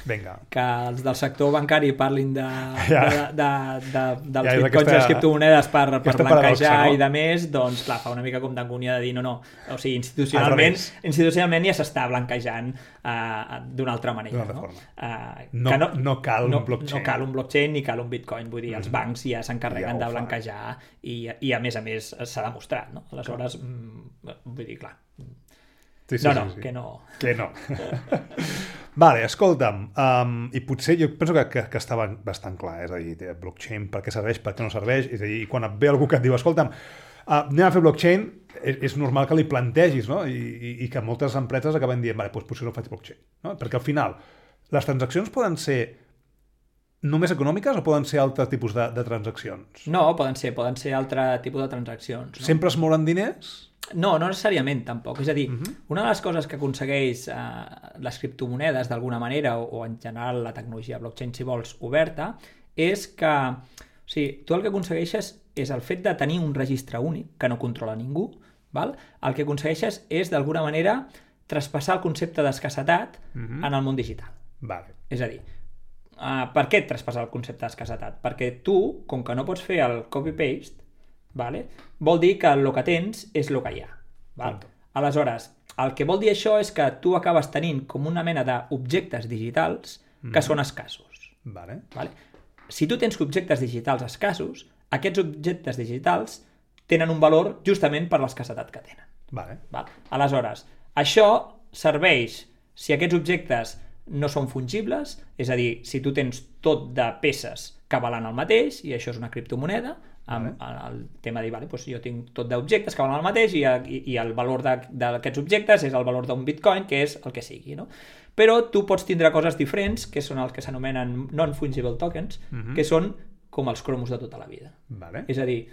Vinga. que els del sector bancari parlin de, Ja. de, de, de, dels Ja bitcoins aquesta- i les criptomonedes per, per blanquejar paradoxa, no? i de més, doncs clar, fa una mica com d'angúnia de dir no, no, o sigui, institucionalment, institucionalment ja s'està blanquejant uh, d'una altra manera. Altra no? Uh, No- que no cal un no, blockchain. No cal un blockchain ni cal un bitcoin, vull dir, els bancs ja s'encarreguen Ja de blanquejar i, i a més a més s'ha demostrat, no? Aleshores, mm, vull dir, clar, Sí, sí, no, sí, no, sí. que no... Que no. vale, escolta'm, um, i potser jo penso que, que, que estava bastant clar, és a dir, blockchain, per què serveix, per què no serveix, és a dir, quan et ve algú que et diu, escolta'm, uh, anem a fer blockchain, és, és normal que li plantegis, no? I, i, i que moltes empreses acaben dient, vale, doncs potser no faig blockchain, no? Perquè al final, les transaccions poden ser només econòmiques o poden ser altres tipus de, de transaccions? No, poden ser, poden ser altre tipus de transaccions. No? Sempre es mouen diners? No, no necessàriament tampoc. És a dir, uh -huh. una de les coses que aconsegueix eh, les criptomonedes d'alguna manera, o, o en general la tecnologia blockchain, si vols, oberta, és que o sigui, tu el que aconsegueixes és el fet de tenir un registre únic que no controla ningú, val? el que aconsegueixes és d'alguna manera traspassar el concepte d'escassetat uh -huh. en el món digital. Vale. És a dir, uh, per què traspassar el concepte d'escassetat? Perquè tu, com que no pots fer el copy-paste, vale? vol dir que el que tens és el que hi ha. Val? Punto. Aleshores, el que vol dir això és que tu acabes tenint com una mena d'objectes digitals que són escassos. Vale. Vale? Si tu tens objectes digitals escassos, aquests objectes digitals tenen un valor justament per l'escassetat que tenen. Vale. Val? Aleshores, això serveix si aquests objectes no són fungibles, és a dir, si tu tens tot de peces que valen el mateix, i això és una criptomoneda, amb el tema de dir, vale, doncs jo tinc tot d'objectes que valen el mateix i, i, i el valor d'aquests objectes és el valor d'un bitcoin, que és el que sigui, no? Però tu pots tindre coses diferents, que són els que s'anomenen non-fungible tokens, que són com els cromos de tota la vida. Vale. És a dir,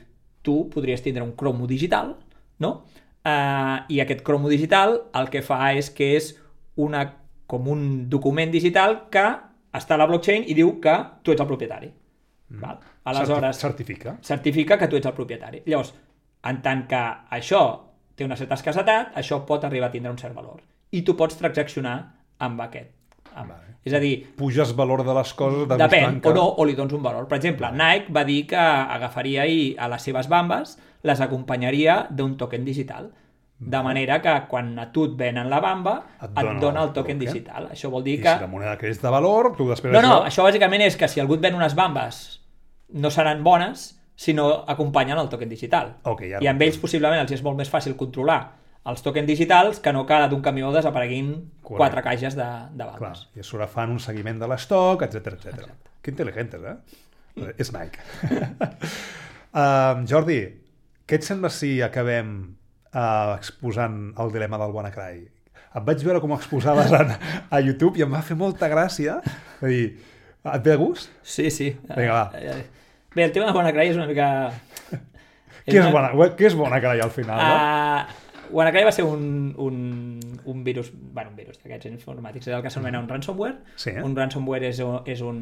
tu podries tindre un cromo digital, no? Uh, I aquest cromo digital el que fa és que és una, com un document digital que està a la blockchain i diu que tu ets el propietari. Mm. Val? Aleshores, Certi- Certifica. certifica que tu ets el propietari. Llavors, en tant que això té una certa escassetat, això pot arribar a tindre un cert valor. I tu pots transaccionar amb aquest. Amb... Vale. És a dir, Puges valor de les coses de Depèn, que... o no, o li dones un valor. Per exemple, Nike va dir que agafaria i a les seves bambes les acompanyaria d'un token digital. De manera que quan a tu et venen la bamba, Et et dona dona, el token digital. Això vol dir I que... si la moneda creix de valor, tu després... No, no, això bàsicament és que si algú et ven unes bambes no seran bones si no acompanyen el token digital. Ok, ja I amb ells possiblement els és molt més fàcil controlar els tokens digitals que no que d'un camió desapareguin Correcte. quatre caixes de, de Clar, bambes. i a sobre fan un seguiment de l'estoc, etc etc. Que intel·ligentes, eh? És Nike. uh, Jordi, què et sembla si acabem uh, exposant el dilema del WannaCry? Et vaig veure com exposaves a, a YouTube i em va fer molta gràcia. És dir, et ve de gust? Sí, sí. Vinga, va. Eh, eh, Bé, el tema de WannaCry és una mica... Què és, bona, què és WannaCry al final? No? Uh, WannaCry va ser un, un, un virus, bueno, un virus d'aquests informàtics, és el que s'anomena un ransomware. Sí. Un ransomware és, és un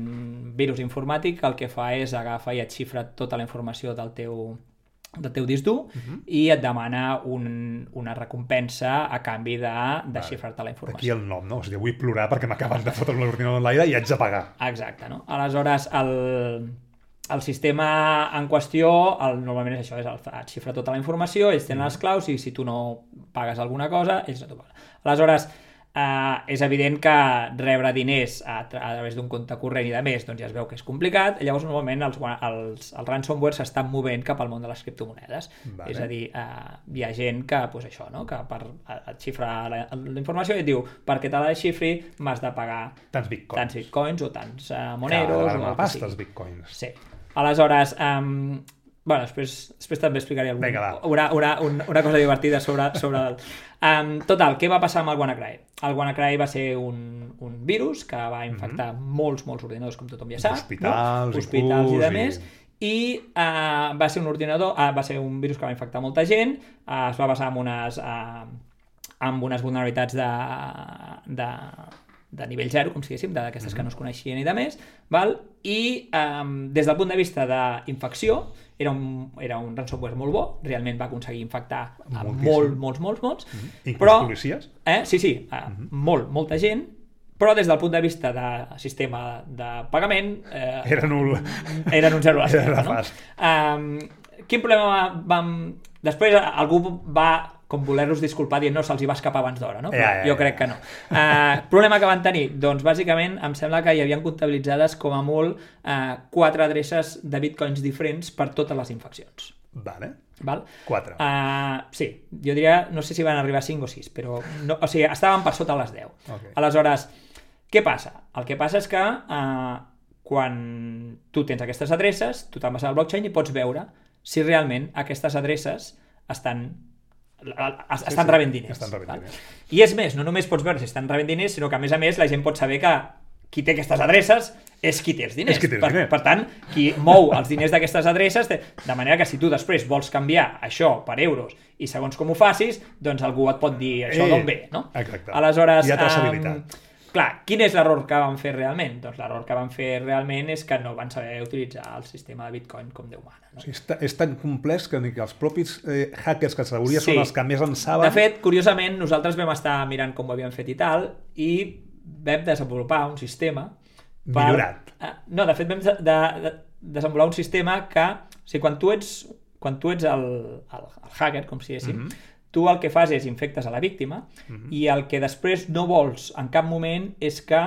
virus informàtic que el que fa és agafa i et xifra tota la informació del teu, del teu disc dur uh -huh. i et demana un, una recompensa a canvi de desxifrar-te la informació. Aquí el nom, no? O sigui, vull plorar perquè m'acaben de fotre l'ordinador en l'aire i haig de pagar. Exacte, no? Aleshores, el, el sistema en qüestió, el, normalment és això, és el, et xifra tota la informació, ells tenen les claus i si tu no pagues alguna cosa, ells no t'ho paguen. Aleshores, Uh, és evident que rebre diners a, a través d'un compte corrent i de més doncs ja es veu que és complicat, llavors normalment els, els, els ransomware s'estan movent cap al món de les criptomonedes, Vale. és a dir, uh, hi ha gent que, pues això, no? que per et xifra la, la informació i et diu perquè te la desxifri m'has de pagar Tants bitcoins. tants bitcoins o tants uh, moneros Cada o pasta, els bitcoins. Sí. Aleshores, um, bueno, després, després també explicaré algun, Vinga, una, una, una cosa divertida sobre, sobre el... Um, total, què va passar amb el WannaCry? El WannaCry va ser un, un virus que va infectar molts, molts ordinadors, com tothom ja sap. Hospitals, no? Hospitals i inclús, de i- més. I uh, va ser un ordinador, uh, va ser un virus que va infectar molta gent, uh, es va basar en unes, uh, amb unes vulnerabilitats de, de, de nivell 0, com si diguéssim, d'aquestes que no es coneixien i de més, val? i um, des del punt de vista d'infecció era un, era un ransomware molt bo, realment va aconseguir infectar a molt, molts, molts, molts, Inclús però, policies? eh, sí, sí, uh, molt, molta gent, però des del punt de vista de sistema de pagament eh, Era nul. eren un zero a Era l'esquerra, no? Um, quin problema va- vam... Després algú va com voler-los disculpar dient no, se'ls hi va escapar abans d'hora, no? Però Ja, ja, jo crec que no. Uh, problema que van tenir? Doncs bàsicament em sembla que hi havien comptabilitzades com a molt uh, quatre adreces de bitcoins diferents per totes les infeccions. Vale. Val? Quatre. Uh, sí, jo diria, no sé si van arribar a 5 o 6, però no, o sigui, estaven per sota les 10. Ok. Aleshores, què passa? El que passa és que uh, quan tu tens aquestes adreces, tu te'n vas al blockchain i pots veure si realment aquestes adreces estan, es- estan sí, rebent diners. estan rebent diners. I és més, no només pots veure si estan rebent diners, sinó que a més a més la gent pot saber que qui té aquestes adreces és qui té els diners. És qui té els per, diners. per tant, qui mou els diners d'aquestes adreces, té- de manera que si tu després vols canviar això per euros i segons com ho facis, doncs algú et pot dir això Eh, d'on ve, no? exacte. Aleshores, Hi ha traçabilitat. em, clar, quin és l'error que van fer realment? Doncs l'error que van fer realment és que no van saber utilitzar el sistema de Bitcoin com Déu mana. O No? sigui, és, és tan complex que ni que els propis eh, hackers, que s'hauria Sí. són els que més en saben... De fet, curiosament, nosaltres vam estar mirant com ho havien fet i tal, i vam desenvolupar un sistema... Millorat. Eh, No, de fet, vam de, de, de desenvolupar un sistema que... O sigui, quan tu ets, quan tu ets el, el, el hacker, com si diguéssim, Mhm. Tu el que fas és infectes a la víctima i el que després no vols en cap moment és que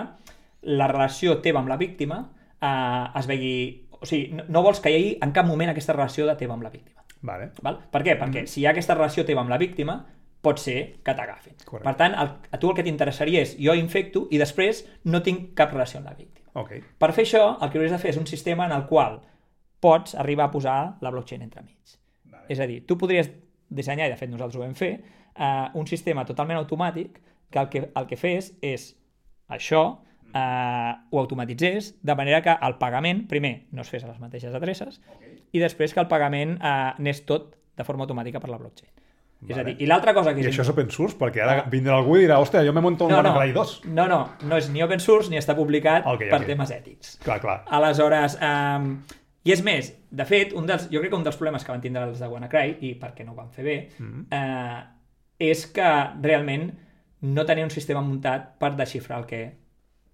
la relació teva amb la víctima eh, es vegi... O sigui, no, no vols que hi hagi en cap moment aquesta relació de teva amb la víctima. Vale. Val? Per què? Perquè si hi ha aquesta relació teva amb la víctima, pot ser que t'agafin. Per tant, el, a tu el que t'interessaria és jo infecto i després no tinc cap relació amb la víctima. Ok. Per fer això, el que hauries de fer és un sistema en el qual pots arribar a posar la blockchain entremig. Vale. És a dir, tu podries dissenyar, i de fet nosaltres ho vam fer, eh, un sistema totalment automàtic que el que, el que fes és això, eh, ho automatitzés, de manera que el pagament, primer, no es fes a les mateixes adreces, i després que el pagament eh, anés tot de forma automàtica per la blockchain. És a Vale. dir, i l'altra cosa que I és... això és open source, perquè ara Ah. vindrà algú i dirà, hòstia, jo me monto un no, no, WannaCry 2. no, no, no és ni open source ni està publicat Ok, per ok. temes ètics. Clar, clar. Aleshores, um, i és més, de fet, un dels, jo crec que un dels problemes que van tindre els de WannaCry, i perquè no ho van fer bé, Mhm. eh, és que realment no tenia un sistema muntat per desxifrar el que...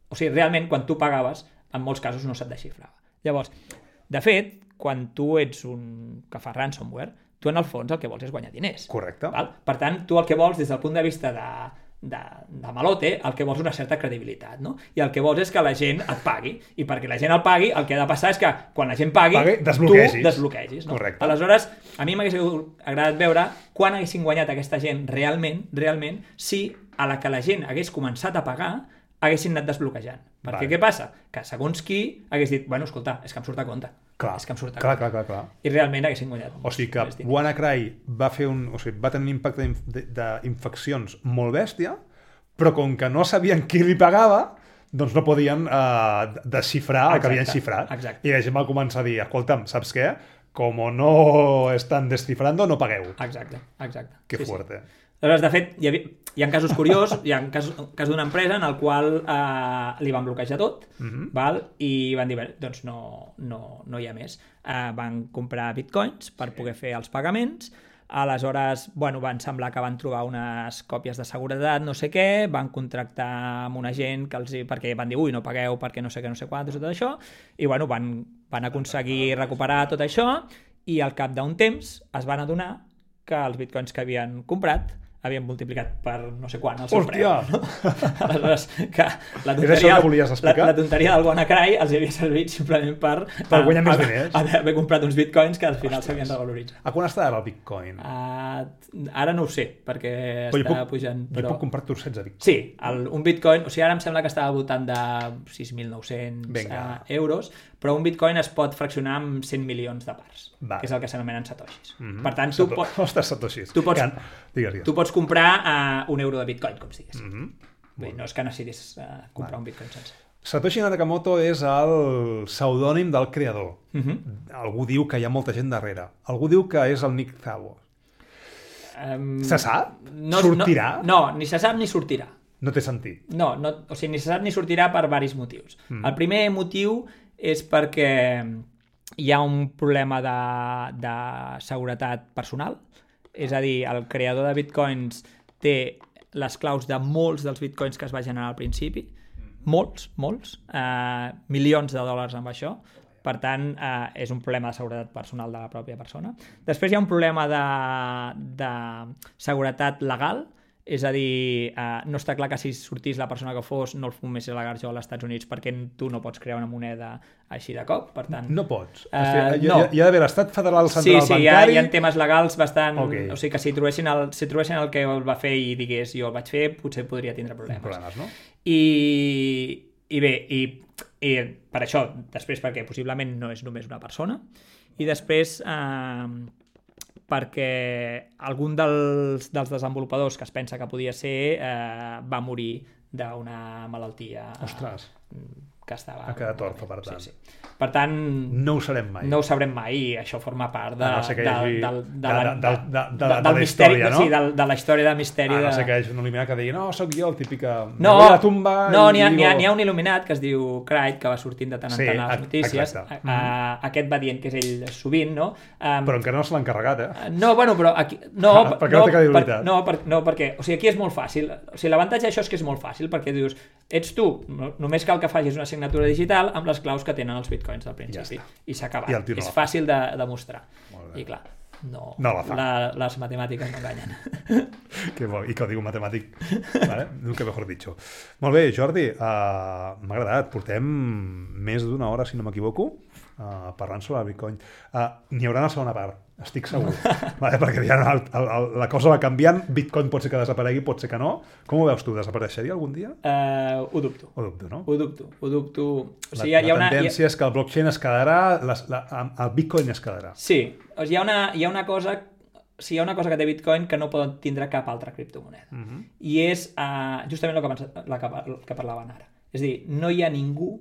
O sigui, realment, quan tu pagaves, en molts casos no se't desxifrava. Llavors, de fet, quan tu ets un que fa ransomware, tu en el fons el que vols és guanyar diners. Correcte. Val? Per tant, tu el que vols des del punt de vista de, de, de malote, el que vols una certa credibilitat, no? I el que vols és que la gent et pagui. I perquè la gent el pagui, el que ha de passar és que quan la gent pagui, Pagui, desbloquegis. tu desbloquegis. No? Correcte. Aleshores, a mi m'hagués agradat veure quan haguessin guanyat aquesta gent realment, realment, si a la que la gent hagués començat a pagar haguessin anat desbloquejant. Perquè Vale. què passa? Que segons qui hagués dit, bueno, escolta, és que em surt a compte. Clar, És que em surt clar, clar, clar, clar. I realment haguessin guanyat. O sigui que. WannaCry va, fer un, o sigui, va tenir un impacte d'infeccions molt bèstia, però com que no sabien qui li pagava, doncs no podien uh, desxifrar el que havien Exacte, xifrat. exacte. I la gent va començar a dir, escolta'm, saps què? Com no estan descifrando, no pagueu. Exacte, exacte. Que Sí, sí. Aleshores, de fet, hi, havia, hi ha casos curiosos, hi ha casos, cas d'una empresa en el qual eh, li van bloquejar tot, Mhm. val? i van dir, bé, doncs no, no, no hi ha més. Eh, van comprar bitcoins per poder fer els pagaments, aleshores, bueno, van semblar que van trobar unes còpies de seguretat, no sé què, van contractar amb una gent que els, perquè van dir, ui, no pagueu perquè no sé què, no sé quantos, i tot això, i bueno, van, van aconseguir recuperar tot això, i al cap d'un temps es van adonar que els bitcoins que havien comprat havien multiplicat per no sé quan el seu Hòstia! preu. No? Aleshores, que la tonteria, que volies explicar? La, la tonteria del WannaCry els havia servit simplement per, Per guanyar eh, més diners. haver, haver comprat uns bitcoins que al final s'havien revaloritzat. A quan està ara el bitcoin? Uh, ara no ho sé, perquè Però està pujant. Jo puc comprar tu 16 bitcoins. Sí, el, un bitcoin, o sigui, ara em sembla que estava voltant de 6.900 Vinga. uh, euros, però un bitcoin es pot fraccionar amb 100 milions de parts, Vale. que és el que s'anomenen satoshis. Mhm. Per tant, tu, Sato- pots, Ostres, Satoshis. tu pots- Que- Digues, digues. tu pots comprar uh, un euro de bitcoin, com si diguéssim. Mhm. Vull dir, no és que necessitis uh, comprar un bitcoin sense. Satoshi Nakamoto és el pseudònim del creador. Uh -huh. Algú diu que hi ha molta gent darrere. Algú diu que és el Nick Szabo. um, Se sap? No, Sortirà? No, no, ni se sap ni sortirà. No té sentit. No, no, o sigui, ni se sap ni sortirà per varis motius. Mm. El primer motiu és perquè hi ha un problema de, de seguretat personal, és a dir, el creador de bitcoins té les claus de molts dels bitcoins que es va generar al principi, molts, molts, eh, milions de dòlars amb això, per tant, eh, és un problema de seguretat personal de la pròpia persona. Després hi ha un problema de, de seguretat legal, és a dir, eh, no està clar que si sortís la persona que fos no el fumés a la garjo als Estats Units perquè tu no pots crear una moneda així de cop, per tant... No pots. Eh, O sigui, hi, no. hi, hi ha d'haver l'estat federal Sí, central sí, hi ha, bancari... hi ha temes legals bastant... Ok. O sigui, que si trobessin, el, si trobessin el que el va fer i digués jo el vaig fer, potser podria tindre problemes. problemes, no? I, i bé, i, i per això, després perquè possiblement no és només una persona, i després eh, perquè algun dels, dels desenvolupadors que es pensa que podia ser eh, va morir d'una malaltia Ostres. que estava... Ha quedat orfe, per tant. Sí, sí. Per tant, No ho sabem mai. no ho sabrem mai i això forma part de, no que hi hagi- del, de, de- la, de- de- de- de- de del la misteri, història, no? sí, del, de la història de misteri. Ah, no de... sé que hi hagi un il·luminat que digui no, sóc jo, el típica... No, a la tumba no n'hi ha, ha, digo- n'hi ha un il·luminat que es diu Craig, que va sortint de tant en Sí, tant a les notícies. A, a, aquest va dient que és ell sovint, no? Um, Però encara no se l'han carregat, eh? no, bueno, però aquí... No, Ah, perquè no té credibilitat. no, per, no, perquè... O sigui, aquí és molt fàcil. O sigui, l'avantatge d'això és que és molt fàcil, perquè dius, ets tu, no, només cal que facis una signatura digital amb les claus que tenen els bitcoins del principi. Ja I s'ha acabat. I és fàcil de demostrar. I clar, no, No la fa. La, les matemàtiques no enganyen. Que bo, I que ho diu matemàtic. vale? Nunca mejor dicho. Molt bé, Jordi, uh, m'ha agradat. Portem més d'una hora, si no m'equivoco, uh, parlant sobre el Bitcoin. Uh, N'hi haurà una segona part, estic segur. vale? Perquè ja el, el, el, la cosa va canviant, Bitcoin pot ser que desaparegui, pot ser que no. Com ho veus tu? Desapareixeria algun dia? Uh, ho dubto. Ho dubto, no? Ho dubto, ho dubto. O La, sigui, ha, hi ha la una... Hi ha... tendència és que el blockchain es quedarà, les, la, el Bitcoin es quedarà. Sí, o sigui, hi ha una, hi ha una cosa o sigui, hi ha una cosa que té Bitcoin que no pot tindre cap altra criptomoneda. Mm -hmm. I és uh, justament el que, la que, el que parlaven ara. És dir, no hi ha ningú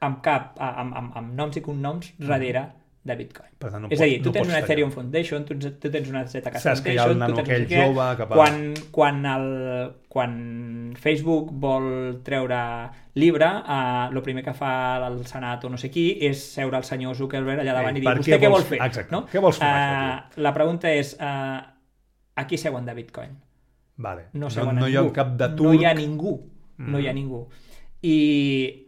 amb cap, amb, amb, amb noms i cognoms darrere de Bitcoin. Per tant, no és a dir, pot- tu no tens una tallar. Ethereum Foundation, tu, tu tens una ZK Saps que hi ha el Foundation, nano tu tens aquell jove que va- Quan, quan, el, quan Facebook vol treure llibre, eh, el primer que fa el Senat o no sé qui és seure el senyor Zuckerberg allà davant Ei, i dir, vostè què vol fer? Exacte. No? Què vols fer Eh, això, la pregunta és, eh, a qui seuen de Bitcoin? Vale. no no, no a hi ha ningú. cap de turc. No hi ha ningú. No hi ha ningú. I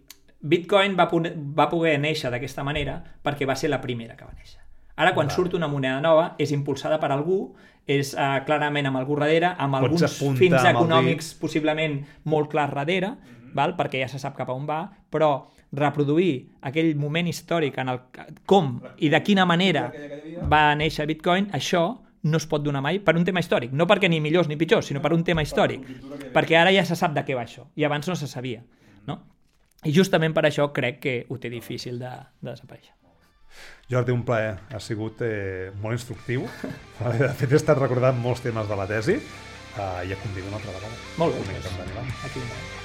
Bitcoin va, va poder néixer d'aquesta manera perquè va ser la primera que va néixer. Ara, quan Vale. surt una moneda nova, és impulsada per algú, és uh, clarament amb algú darrere, amb Pots alguns fins amb econòmics possiblement molt clars darrere, val? perquè ja se sap cap a on va, però reproduir aquell moment històric en el com i de quina manera va néixer Bitcoin, això no es pot donar mai per un tema històric. No perquè ni millors ni pitjors, sinó per un tema històric. Perquè ara ja se sap de què va això, i abans no se sabia. No? I justament per això crec que ho té difícil de, de desaparèixer. Jordi, un plaer. Ha sigut eh, molt instructiu. De fet, he estat recordant molts temes de la tesi uh, i ja convido una altra vegada. Molt bé, amb doncs, Dani Lam. aquí.